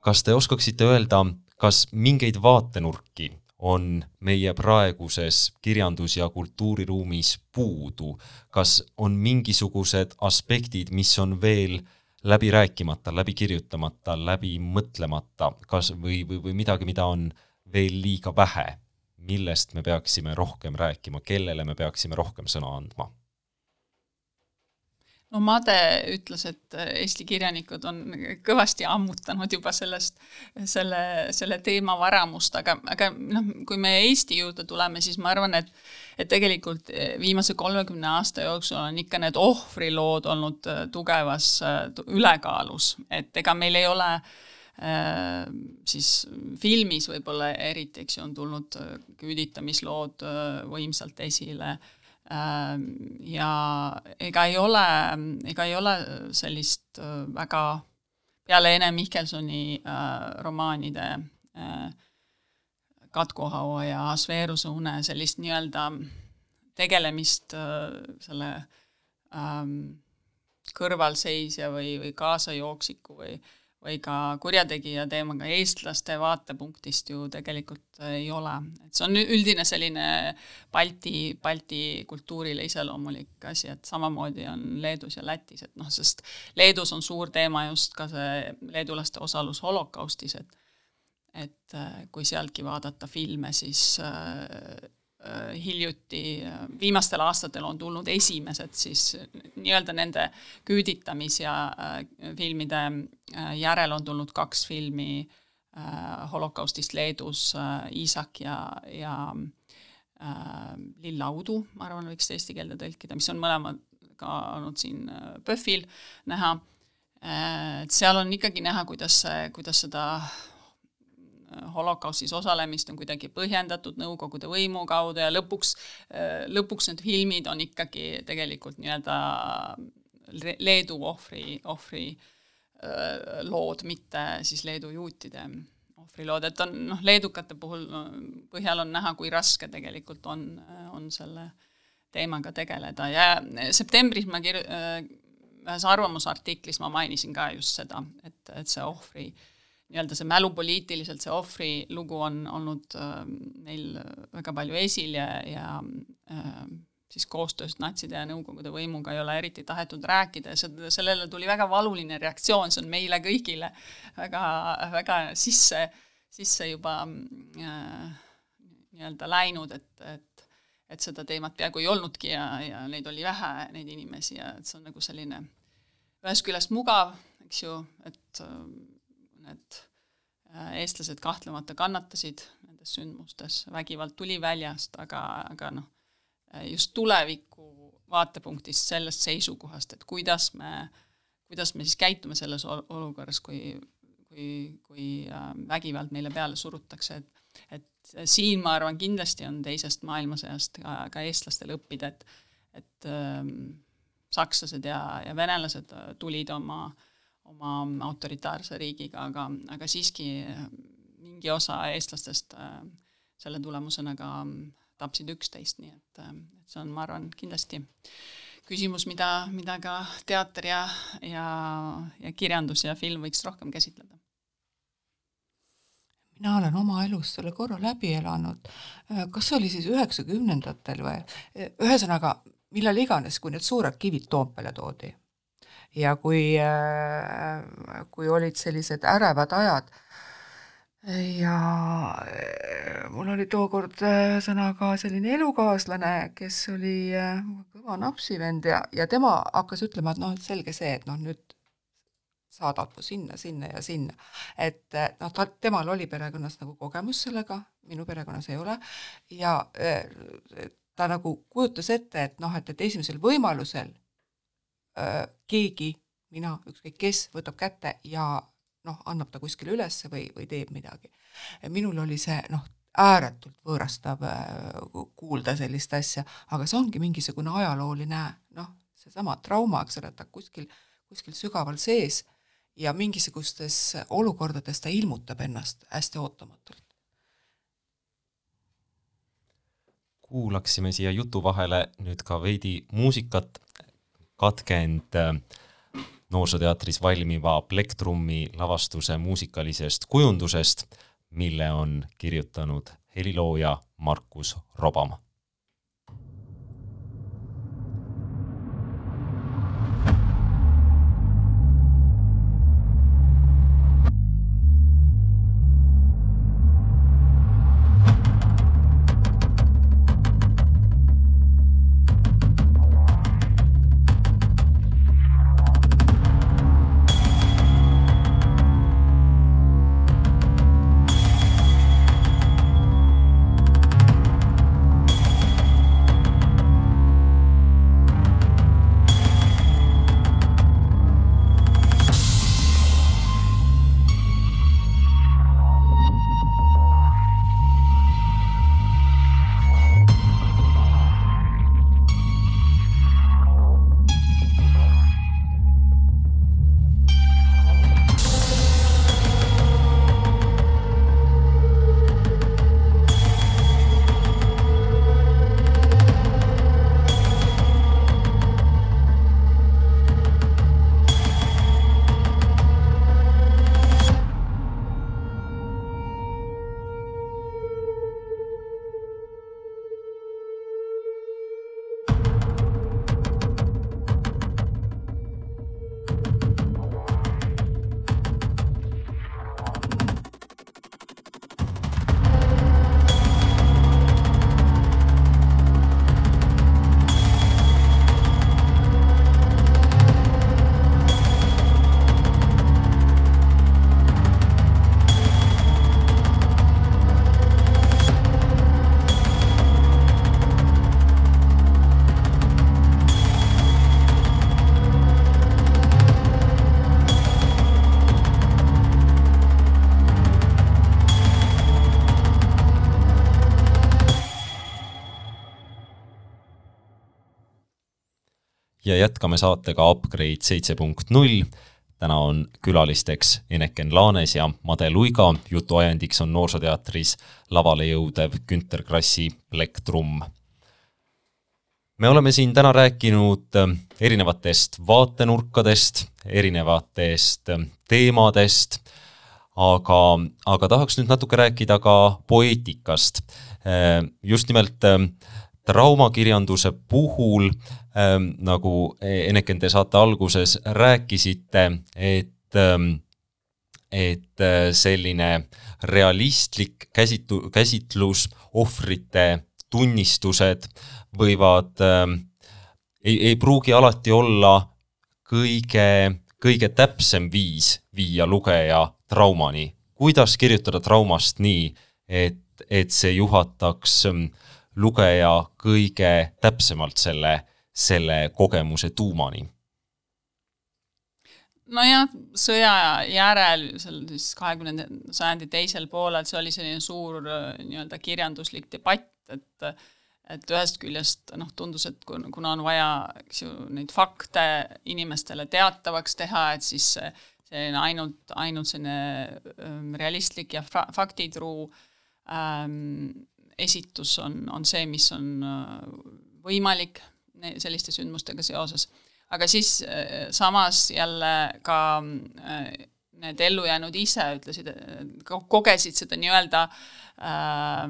kas te oskaksite öelda, kas mingeid vaatenurki on meie praeguses kirjandus- ja kultuuriruumis puudu, kas on mingisugused aspektid, mis on veel läbi rääkimata, läbi kirjutamata, läbi mõtlemata, kas või, või, või midagi, mida on veel liiga vähe, millest me peaksime rohkem rääkima, kellele me peaksime rohkem sõna andma? No Made ütles, et Eesti kirjanikud on kõvasti ammutanud juba sellest, selle, selle teema varamust, aga, aga noh, kui me Eesti juurde tuleme, siis ma arvan, et et tegelikult viimase kolmekümne aasta jooksul on ikka need ohvrilood olnud tugevas ülekaalus, et ega meil ei ole äh, siis filmis võib-olla eriti, eks ju, on tulnud küüditamislood võimsalt esile ja ega ei ole, ega ei ole sellist äh, väga peale Ene Mihkelsoni äh, romaanide äh, Katkuhaua ja Asveeruse une sellist nii-öelda tegelemist selle ähm, kõrvalseisja või, või kaasajooksiku või äh, või ka kurjategija teemaga eestlaste vaatepunktist ju tegelikult ei ole. et see on üldine selline Balti, Balti kultuurile iseloomulik asi, et samamoodi on Leedus ja Lätis, et noh, sest Leedus on suur teema just ka see leedulaste osalus holokaustis, et et kui sealtki vaadata filme, siis äh, Äh, hiljuti, äh, viimastel aastatel on tulnud esimesed siis nii-öelda nende küüditamis- ja äh, filmide järel on tulnud kaks filmi holokaustist Leedus, Iisak ja, ja Lill Audu, ma arvan, võiks eesti keelde tõlkida, mis on mõlemad ka olnud siin PÖFFil näha, et seal on ikkagi näha, kuidas see, kuidas seda holokaustis osalemist on kuidagi põhjendatud Nõukogude võimu kaudu ja lõpuks, lõpuks need filmid on ikkagi tegelikult nii-öelda Leedu ohvri, ohvri lood, mitte siis Leedu juutide ohvrilood, et on noh, leedukate puhul põhjal on näha, kui raske tegelikult on, on selle teemaga tegeleda. Ja septembris ma kir-, ühes arvamusartiklis ma mainisin ka just seda, et, et see ohvri äh, nii-öelda see mälupoliitiliselt, see ohvri lugu on olnud äh, neil väga palju esil ja, ja äh, siis koostöös natside ja Nõukogude võimuga ei ole eriti tahetud rääkida ja see, sellele tuli väga valuline reaktsioon, see on meile kõigile väga, väga sisse, sisse juba äh, nii-öelda läinud, et, et et seda teemat peaaegu ei olnudki ja, ja neid oli vähe, neid inimesi ja et see on nagu selline ühest küljest mugav, eks ju, et need äh, eestlased kahtlemata kannatasid nendes sündmustes, vägivald tuli väljast, aga, aga noh, äh, just tuleviku vaatepunktist, sellest seisukohast, et kuidas me, kuidas me siis käitume selles olukorras, kui, kui, kui äh, vägivald meile peale surutakse, et et siin ma arvan, kindlasti on teisest maailmasõjast ka, ka eestlastel õppida, et et ähm, sakslased ja, ja venelased tulid oma äh, oma autoritaarse riigiga, aga, aga siiski äh, mingi osa eestlastest äh, selle tulemusena ka tapsid üksteist, nii et, äh, et see on, ma arvan, kindlasti küsimus, mida, mida ka teater ja, ja, ja kirjandus ja film võiks rohkem käsitleda. Mina olen oma elus selle korra läbi elanud, kas see oli siis üheksakümnendatel või, ühesõnaga, millal iganes, kui need suured kivid Toompeale toodi ja kui, äh, kui olid sellised ärevad ajad ja äh, mul oli tookord ühesõnaga selline elukaaslane, kes oli äh, kõva napsivend ja, ja tema hakkas ütlema, et noh, et selge see, et noh, nüüd saadad mu sinna, sinna ja sinna. et noh, ta, temal oli perekonnas nagu kogemus sellega, minu perekonnas ei ole, ja ta nagu kujutas ette, et noh, et, et esimesel võimalusel Äh, keegi, mina, ükskõik kes, võtab kätte ja noh, annab ta kuskile üles või, või teeb midagi. minul oli see noh, ääretult võõrastav äh, kuulda sellist asja, aga see ongi mingisugune ajalooline noh, seesama trauma, eks ole, ta kuskil, kuskil sügaval sees ja mingisugustes olukordades ta ilmutab ennast hästi ootamatult. kuulaksime siia jutu vahele nüüd ka veidi muusikat, katkend äh, Noorsooteatris valmiva plektrummi lavastuse muusikalisest kujundusest, mille on kirjutanud helilooja Markus Robam jätkame saatega Upgrade seitse punkt null. täna on külalisteks Eneken Laanes ja Made Luiga, jutuajendiks on Noorsooteatris lavale jõudev Günter Krassi Plektrum. me oleme siin täna rääkinud äh, erinevatest vaatenurkadest, erinevatest äh, teemadest, aga, aga tahaks nüüd natuke rääkida ka poeetikast. Äh, just nimelt traumakirjanduse puhul ähm, nagu Eneken te saate alguses rääkisite, et ähm, et äh, selline realistlik käsitu-, käsitlus, ohvrite tunnistused võivad ähm,, ei, ei pruugi alati olla kõige, kõige täpsem viis viia lugeja traumani. kuidas kirjutada traumast nii, et, et see juhataks äh, lugeja kõige täpsemalt selle, selle kogemuse tuumani? nojah, sõja järel, seal siis kahekümnenda sajandi teisel poolel, see oli selline suur nii-öelda kirjanduslik debatt, et et ühest küljest noh, tundus, et kuna on vaja, eks ju, neid fakte inimestele teatavaks teha, et siis selline ainult, ainult selline realistlik ja fa faktitruu ähm, esitus on, on see, mis on äh, võimalik selliste sündmustega seoses. aga siis äh, samas jälle ka äh, need ellujäänud ise ütlesid, kogesid seda nii-öelda äh,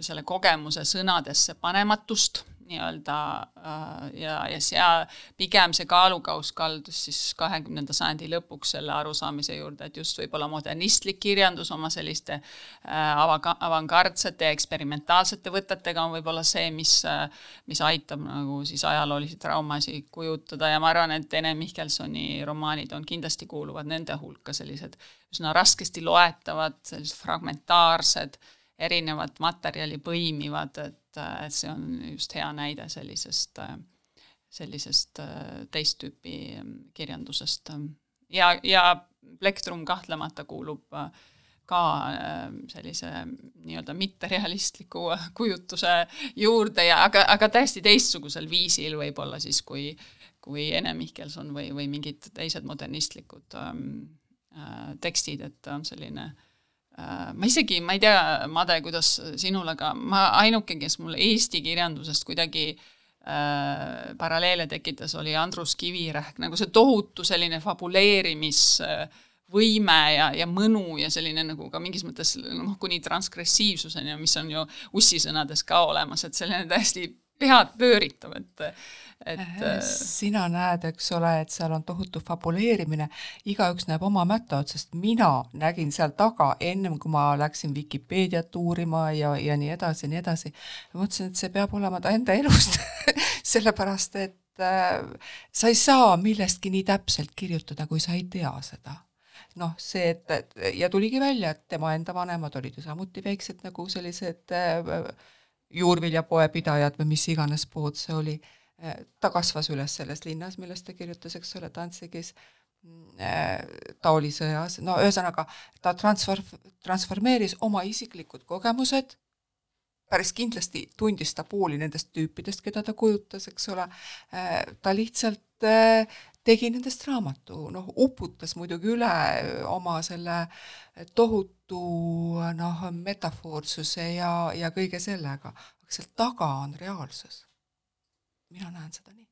selle kogemuse sõnadesse panematust nii-öelda äh, ja, ja seal pigem see kaalukauss kaldus siis kahekümnenda sajandi lõpuks selle arusaamise juurde, et just võib-olla modernistlik kirjandus oma selliste äh, ava-, avangardsete ja eksperimentaalsete võtetega on võib-olla see, mis, äh, mis aitab nagu siis ajaloolisi traumasid kujutada. Ja ma arvan, et Ene Mihkelsoni romaanid on kindlasti kuuluvad nende hulka, sellised üsna raskesti loetavad, sellised fragmentaarsed, erinevat materjali põimivad, et et, see on just hea näide sellisest, sellisest teist tüüpi kirjandusest. ja, ja Plektrum kahtlemata kuulub, ka äh, sellise nii-öelda mitterealistliku kujutuse juurde ja aga, aga täiesti teistsugusel viisil võib-olla siis, kui kui Ene Mihkelson või, või mingid teised modernistlikud ähm, äh, tekstid, et on selline äh, ma isegi, ma ei tea, Made, kuidas sinul, aga ma ainuke, kes mul eesti kirjandusest kuidagi äh, paralleele tekitas, oli Andrus Kivirähk, nagu see tohutu selline fabuleerimis äh, võime ja, ja mõnu ja selline nagu ka mingis mõttes noh, kuni transgressiivsuseni, mis on ju ussisõnades ka olemas, et selline täiesti pead pööritav, et et äh, sina näed, eks ole, et seal on tohutu fabuleerimine, igaüks näeb oma mätta otsast, mina nägin seal taga, ennem kui ma läksin Vikipeediat uurima ja, ja nii edasi ja nii edasi, mõtlesin, et see peab olema ta enda elust *laughs* sellepärast et äh, sa ei saa millestki nii täpselt kirjutada, kui sa ei tea seda. Noh, see, et, ja tuligi välja, et tema enda vanemad olid ju samuti väiksed nagu sellised äh, juurviljapoe pidajad või mis iganes pood see oli. äh,. Ta kasvas üles selles linnas, millest ta kirjutas, eks ole, Danzigis äh,. ta oli sõjas, no ühesõnaga ta transfer-, transformeeris oma isiklikud kogemused päris kindlasti tundis ta pooli nendest tüüpidest, keda ta kujutas, eks ole, äh, ta lihtsalt äh, tegi nendest raamatu, noh, uputas muidugi üle oma selle tohutu noh, metafoorsuse ja, ja kõige sellega, aga seal taga on reaalsus. Mina näen seda nii.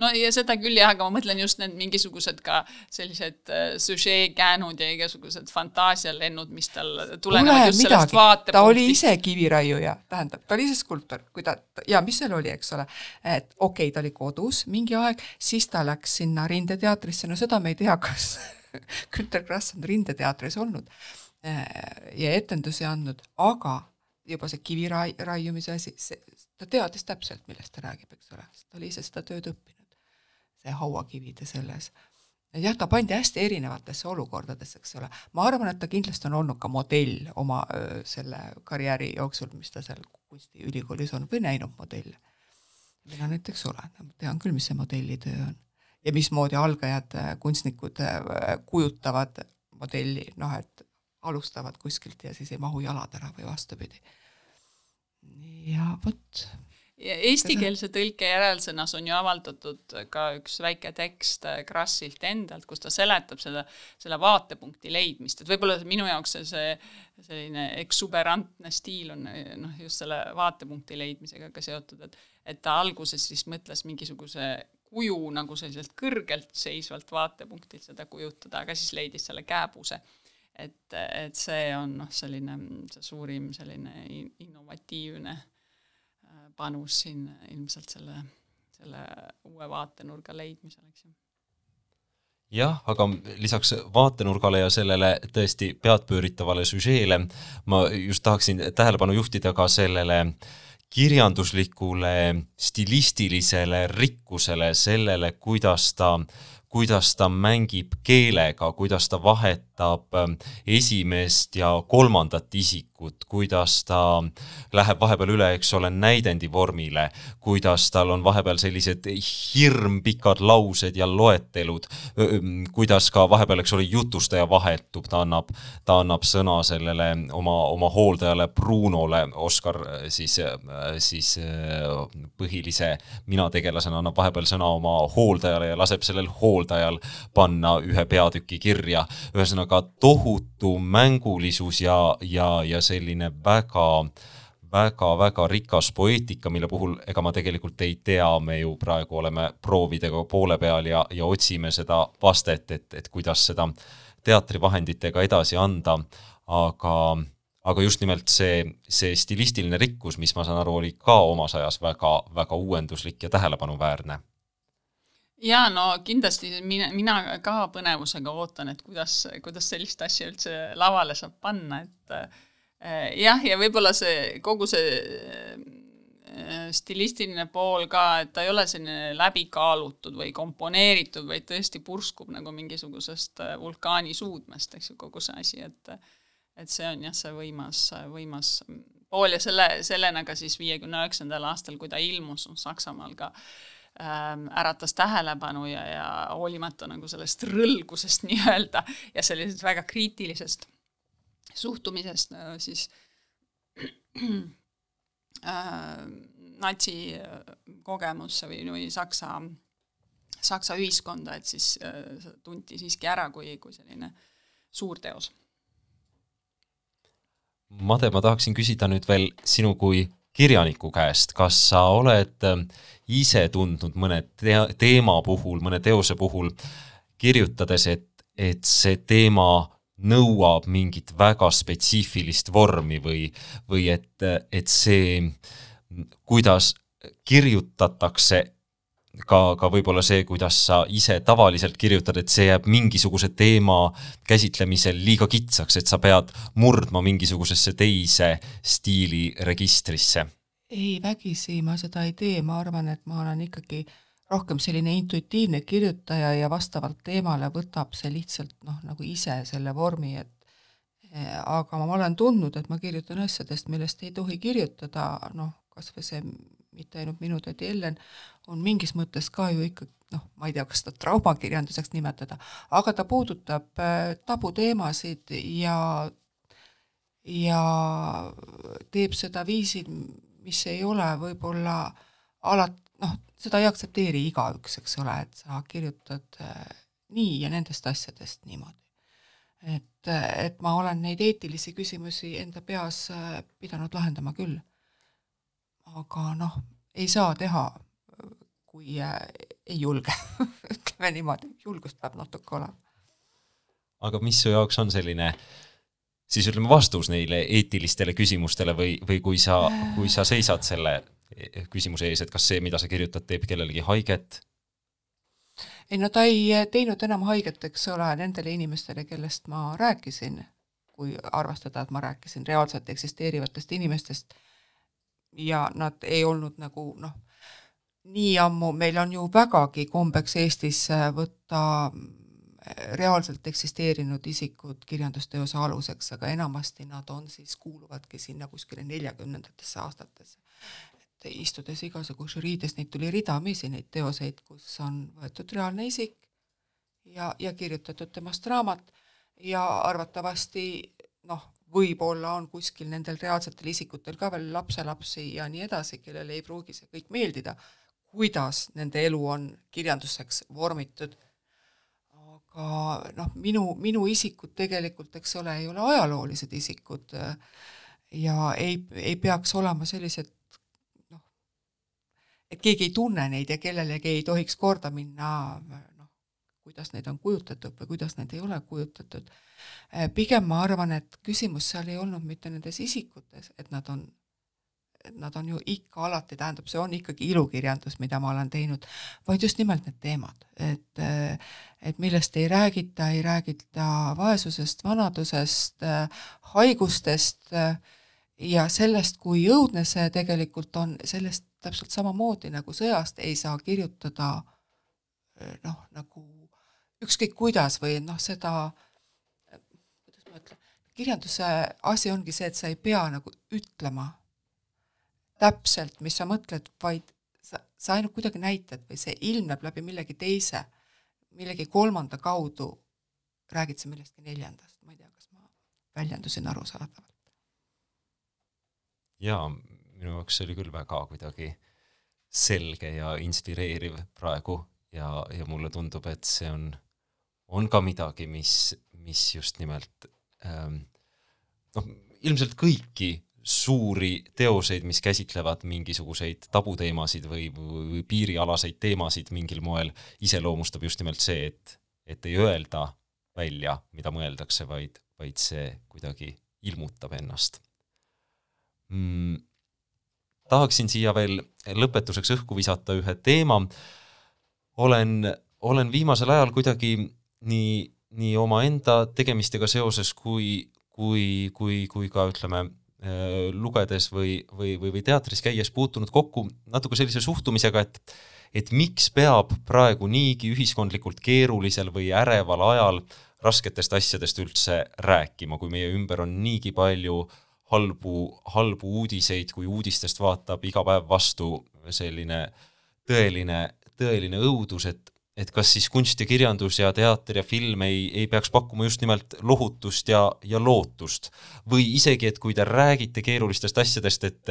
No ja seda küll jah, aga ma mõtlen just need mingisugused ka sellised äh, süžeekäänud ja igasugused fantaasialennud, mis tal tulenevad just midagi. sellest vaatepunktist. ta oli ise kiviraiuja, tähendab, ta oli ise skulptor, kui ta, ja mis seal oli, eks ole, et okei okay,, ta oli kodus mingi aeg, siis ta läks sinna Rindeteatrisse, no seda me ei tea, kas *laughs* Günter Grass on Rindeteatris olnud äh, ja etendusi andnud, aga juba see kivi raiumise asi, see, ta teadis täpselt, millest ta räägib, eks ole, sest ta oli ise seda tööd õppinud see hauakivide selles. jah, ta pandi hästi erinevatesse olukordadesse, eks ole. ma arvan, et ta kindlasti on olnud ka modell oma öö, selle karjääri jooksul, mis ta seal kunstiülikoolis on, või näinud modelle. mina näiteks olen, tean küll, mis see modellitöö on. ja mismoodi algajad kunstnikud kujutavad modelli, noh et alustavad kuskilt ja siis ei mahu jalad ära või vastupidi. Ja vot eestikeelse tõlke järelsõnas on ju avaldatud ka üks väike tekst äh, Krassilt endalt, kus ta seletab seda, selle vaatepunkti leidmist, et võib-olla minu jaoks see, see selline eksuberantne stiil on noh, just selle vaatepunkti leidmisega ka seotud, et et ta alguses siis mõtles mingisuguse kuju nagu selliselt kõrgelt seisvalt vaatepunktilt seda kujutada, aga siis leidis selle kääbuse. Et, et see on noh, selline see suurim selline innovatiivne panus siin ilmselt selle, selle uue vaatenurga leidmisel, eks ju. Jah, aga lisaks vaatenurgale ja sellele tõesti peadpööritavale süžeele ma just tahaksin tähelepanu juhtida ka sellele kirjanduslikule stilistilisele rikkusele, sellele, kuidas ta kuidas ta mängib keelega, kuidas ta vahetab ähm, esimest ja kolmandat isikut, kuidas ta läheb vahepeal üle, eks ole, näidendi vormile, kuidas tal on vahepeal sellised hirmpikad laused ja loetelud, kuidas ka vahepeal, eks ole, jutustaja vahetub, ta annab, ta annab sõna sellele oma, oma hooldajale Brunole, Oskar siis, siis põhilise mina tegelasena annab vahepeal sõna oma hooldajale ja laseb sellel hooldajal hooldajal panna ühe peatüki kirja. ühesõnaga tohutu mängulisus ja, ja, ja selline väga väga-väga rikas poeetika, mille puhul ega ma tegelikult ei tea, me ju praegu oleme proovidega poole peal ja, ja otsime seda vastet, et, et kuidas seda teatrivahenditega edasi anda, aga aga just nimelt see, see stilistiline rikkus, mis ma saan aru, oli ka omas ajas väga, väga uuenduslik ja tähelepanuväärne jaa, no kindlasti mina, mina ka põnevusega ootan, et kuidas, kuidas sellist asja üldse lavale saab panna, et äh, jah, ja võib-olla see kogu see äh, stilistiline pool ka, et ta ei ole selline läbikaalutud või komponeeritud, vaid tõesti purskub nagu mingisugusest äh, vulkaani suudmest, eks ju, kogu see asi, et et see on jah, see võimas, võimas pool ja selle, sellena ka siis viiekümne üheksandal aastal, kui ta ilmus Saksamaal ka äh, äratas tähelepanu ja, ja hoolimata nagu sellest rõlgusest *laughs* nii-öelda ja sellisest väga kriitilisest suhtumisest äh, siis *clears throat* äh, natsi kogemusse või, või Saksa, Saksa ühiskonda, et siis äh, tunti siiski ära kui, kui selline suur teos. Made, ma tahaksin küsida nüüd veel sinu kui kirjaniku käest, kas sa oled äh, ise tundnud mõne te teema puhul, mõne teose puhul kirjutades, et, et see teema nõuab mingit väga spetsiifilist vormi või, või et, et see, kuidas kirjutatakse, ka, ka võib-olla see, kuidas sa ise tavaliselt kirjutad, et see jääb mingisuguse teema käsitlemisel liiga kitsaks, et sa pead murdma mingisugusesse teise stiiliregistrisse? ei, vägisi ma seda ei tee, ma arvan, et ma olen ikkagi rohkem selline intuitiivne kirjutaja ja vastavalt teemale võtab see lihtsalt noh, nagu ise selle vormi, et eh, aga ma olen tundnud, et ma kirjutan asjadest, millest ei tohi kirjutada, noh, kas või see mitte ainult minu tädi Ellen, on mingis mõttes ka ju ikka noh, ma ei tea, kas seda traumakirjanduseks nimetada, aga ta puudutab äh, tabuteemasid ja ja teeb seda viisil, mis ei ole võib-olla alati noh, seda ei aktsepteeri igaüks, eks ole, et sa kirjutad äh, nii ja nendest asjadest niimoodi. et, äh, et ma olen neid eetilisi küsimusi enda peas pidanud lahendama küll. aga noh, ei saa teha, kui ei julge *laughs* ütleme niimoodi, julgust peab natuke olema. aga mis su jaoks on selline siis ütleme, vastus neile eetilistele küsimustele või, või kui sa, kui sa seisad selle küsimuse ees, et kas see, mida sa kirjutad, teeb kellelegi haiget? ei no ta ei teinud enam haiget, eks ole, nendele inimestele, kellest ma rääkisin, kui arvestada, et ma rääkisin reaalselt eksisteerivatest inimestest ja nad ei olnud nagu noh, nii ammu, meil on ju vägagi kombeks Eestis võtta reaalselt eksisteerinud isikud kirjandusteose aluseks, aga enamasti nad on siis, kuuluvadki sinna kuskile neljakümnendatesse aastatesse. Et istudes igasugu žüriides, neid tuli ridamisi, neid teoseid, kus on võetud reaalne isik ja, ja kirjutatud temast raamat. Ja arvatavasti noh, võib-olla on kuskil nendel reaalsetel isikutel ka veel lapselapsi ja nii edasi, kellele ei pruugi see kõik meeldida, kuidas nende elu on kirjanduseks vormitud. aga noh, minu, minu isikud tegelikult, eks ole, ei ole ajaloolised isikud ja ei, ei peaks olema sellised et keegi ei tunne neid ja kellelegi ei tohiks korda minna noh, kuidas neid on kujutatud või kuidas neid ei ole kujutatud. Eh, pigem ma arvan, et küsimus seal ei olnud mitte nendes isikutes, et nad on, nad on ju ikka alati, tähendab, see on ikkagi ilukirjandus, mida ma olen teinud, vaid just nimelt need teemad, et et millest ei räägita, ei räägita vaesusest, vanadusest, haigustest ja sellest, kui õudne see tegelikult on, sellest täpselt samamoodi nagu sõjast ei saa kirjutada noh, nagu ükskõik kuidas või noh, seda, kuidas ma ütlen, kirjanduse asi ongi see, et sa ei pea nagu ütlema täpselt, mis sa mõtled, vaid sa, sa ainult kuidagi näitad või see ilmneb läbi millegi teise, millegi kolmanda kaudu, räägid sa millestki neljandast, ma ei tea, kas ma väljendusin arusaadavalt. jaa, minu jaoks oli küll väga kuidagi selge ja inspireeriv praegu ja, ja mulle tundub, et see on, on ka midagi, mis, mis just nimelt ähm, noh, ilmselt kõiki suuri teoseid, mis käsitlevad mingisuguseid tabuteemasid või, või piirialaseid teemasid mingil moel, iseloomustab just nimelt see, et, et ei öelda välja, mida mõeldakse, vaid, vaid see kuidagi ilmutab ennast mm tahaksin siia veel lõpetuseks õhku visata ühe teema. olen, olen viimasel ajal kuidagi nii, nii omaenda tegemistega seoses kui, kui, kui, kui ka ütleme, lugedes või, või, või, või teatris käies puutunud kokku natuke sellise suhtumisega, et et miks peab praegu niigi ühiskondlikult keerulisel või äreval ajal rasketest asjadest üldse rääkima, kui meie ümber on niigi palju äh, halbu, halbu uudiseid, kui uudistest vaatab iga päev vastu selline tõeline, tõeline õudus, et, et kas siis kunst ja kirjandus ja teater ja film ei, ei peaks pakkuma just nimelt lohutust ja, ja lootust. või isegi, et kui te räägite keerulistest asjadest, et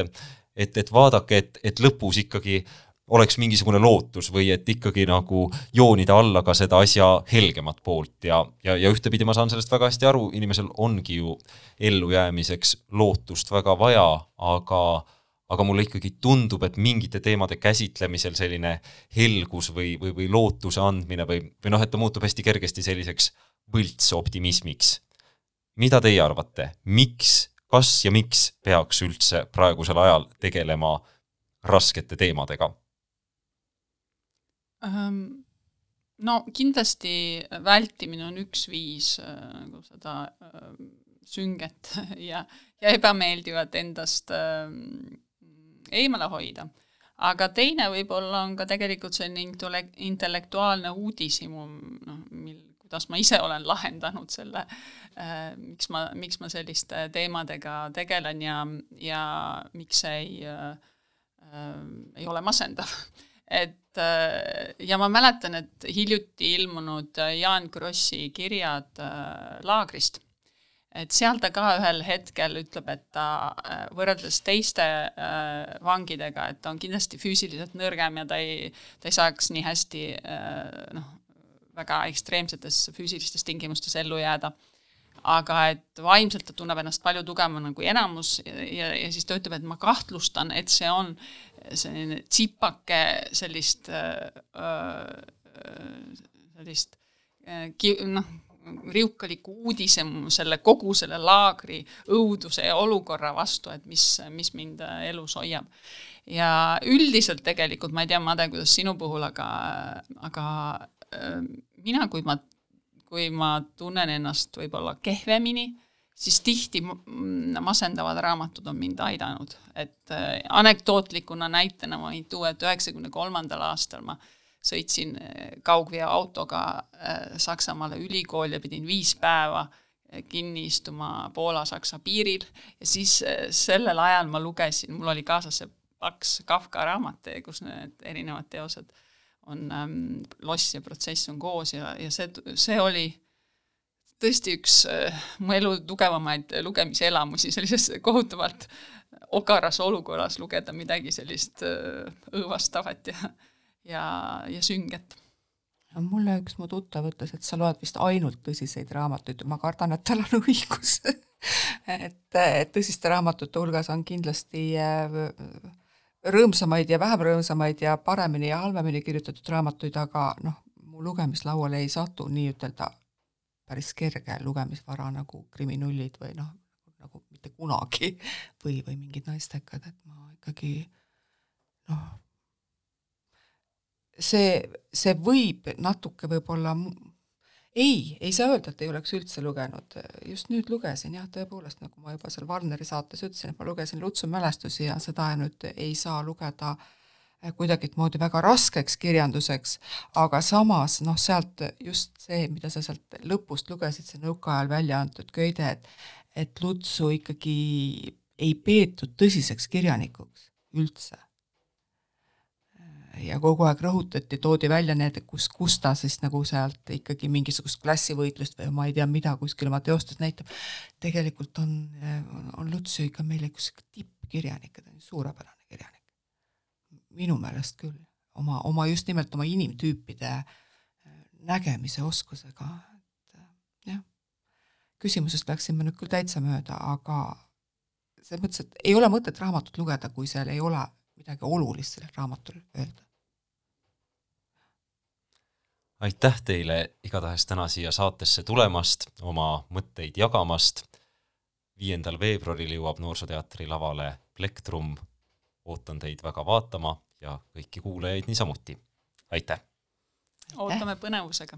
et, et vaadake, et, et lõpus ikkagi oleks mingisugune lootus või et ikkagi nagu joonida alla ka seda asja helgemat poolt ja, ja, ja ühtepidi ma saan sellest väga hästi aru, inimesel ongi ju ellujäämiseks lootust väga vaja, aga aga mulle ikkagi tundub, et mingite teemade käsitlemisel selline helgus või, või, või lootuse andmine või, või noh, et ta muutub hästi kergesti selliseks võltsoptimismiks. mida teie arvate, miks, kas ja miks peaks üldse praegusel ajal tegelema raskete teemadega? no kindlasti vältimine on üks viis äh, nagu seda äh, sünget *laughs* ja, ja ebameeldivat endast äh, eemale hoida. aga teine võib-olla on ka tegelikult selline intellek-, intellektuaalne uudishimu, noh, mil, kuidas ma ise olen lahendanud selle äh,, miks ma, miks ma selliste teemadega tegelen ja, ja miks see ei äh,, äh, ei ole masendav *laughs* et äh, ja ma mäletan, et hiljuti ilmunud Jaan Krossi kirjad äh, laagrist et seal ta ka ühel hetkel ütleb, et ta äh, võrreldes teiste äh, vangidega, et ta on kindlasti füüsiliselt nõrgem ja ta ei, ta ei saaks nii hästi äh, noh, väga ekstreemsetes füüsilistes tingimustes ellu jääda. aga et vaimselt ta tunneb ennast palju tugevamana kui enamus ja, ja, ja siis ta ütleb, et ma kahtlustan, et see on selline tsipake sellist äh, sellist ki-, noh, riukaliku uudise selle kogu selle laagri õuduse ja olukorra vastu, et mis, mis mind elus hoiab. ja üldiselt tegelikult, ma ei tea, Made, kuidas sinu puhul, aga, aga äh, mina, kui ma, kui ma tunnen ennast võib-olla kehvemini, siis tihti masendavad raamatud on mind aidanud, et äh, anekdootlikuna näitena ma võin tuua, et üheksakümne kolmandal aastal ma äh, sõitsin eh, kaugveoautoga eh, Saksamaale ülikooli ja pidin viis päeva eh, kinni istuma Poola-Saksa piiril. Ja siis sellel ajal ma lugesin, mul oli kaasas see paks Kafka raamat, kus need erinevad teosed on ähm,, loss ja protsess on koos ja, ja see, see oli tõesti üks äh, mu elu tugevamaid lugemiselamusi, sellises kohutavalt okaras olukorras lugeda midagi sellist äh, õõvastavat ja ja, ja sünget. No mulle üks mu tuttav ütles, et sa loed vist ainult tõsiseid raamatuid, ma kardan, et tal on õigus. *laughs* Et, et tõsiste raamatute hulgas on kindlasti äh, rõõmsamaid ja vähem rõõmsamaid ja paremini ja halvemini kirjutatud raamatuid, aga noh, mu lugemislauale ei satu nii-ütelda päris kerge lugemisvara nagu kriminullid või noh, nagu mitte kunagi *laughs* või, või mingid naistekad, et ma ikkagi noh, see, see võib natuke võib-olla ei, ei saa öelda, et ei oleks üldse lugenud, just nüüd lugesin jah, tõepoolest, nagu ma juba seal Warneri saates ütlesin, et ma lugesin Lutsu mälestusi ja seda nüüd ei saa lugeda eh, kuidagimoodi väga raskeks kirjanduseks, aga samas noh, sealt just see, mida sa sealt lõpust lugesid, see nõukaajal välja antud köide, et et Lutsu ikkagi ei peetud tõsiseks kirjanikuks üldse ja kogu aeg rõhutati, toodi välja need, kus, kus ta siis nagu sealt ikkagi mingisugust klassivõitlust või ma ei tea mida kuskil oma teostes näitab. tegelikult on, on, Lutsju ikka meil üks tippkirjanik, ta on suurepärane kirjanik. minu meelest küll, oma, oma just nimelt oma inimtüüpide äh, nägemise oskusega, et äh, jah. küsimusest läksime nüüd küll täitsa mööda, aga selles mõttes, et ei ole mõtet raamatut lugeda, kui seal ei ole midagi olulist sellel raamatul öelda. aitäh teile igatahes täna siia saatesse tulemast, oma mõtteid jagamast. viiendal veebruaril jõuab Noorsooteatri lavale Plektrum. ootan teid väga vaatama ja kõiki kuulajaid niisamuti. aitäh! ootame põnevusega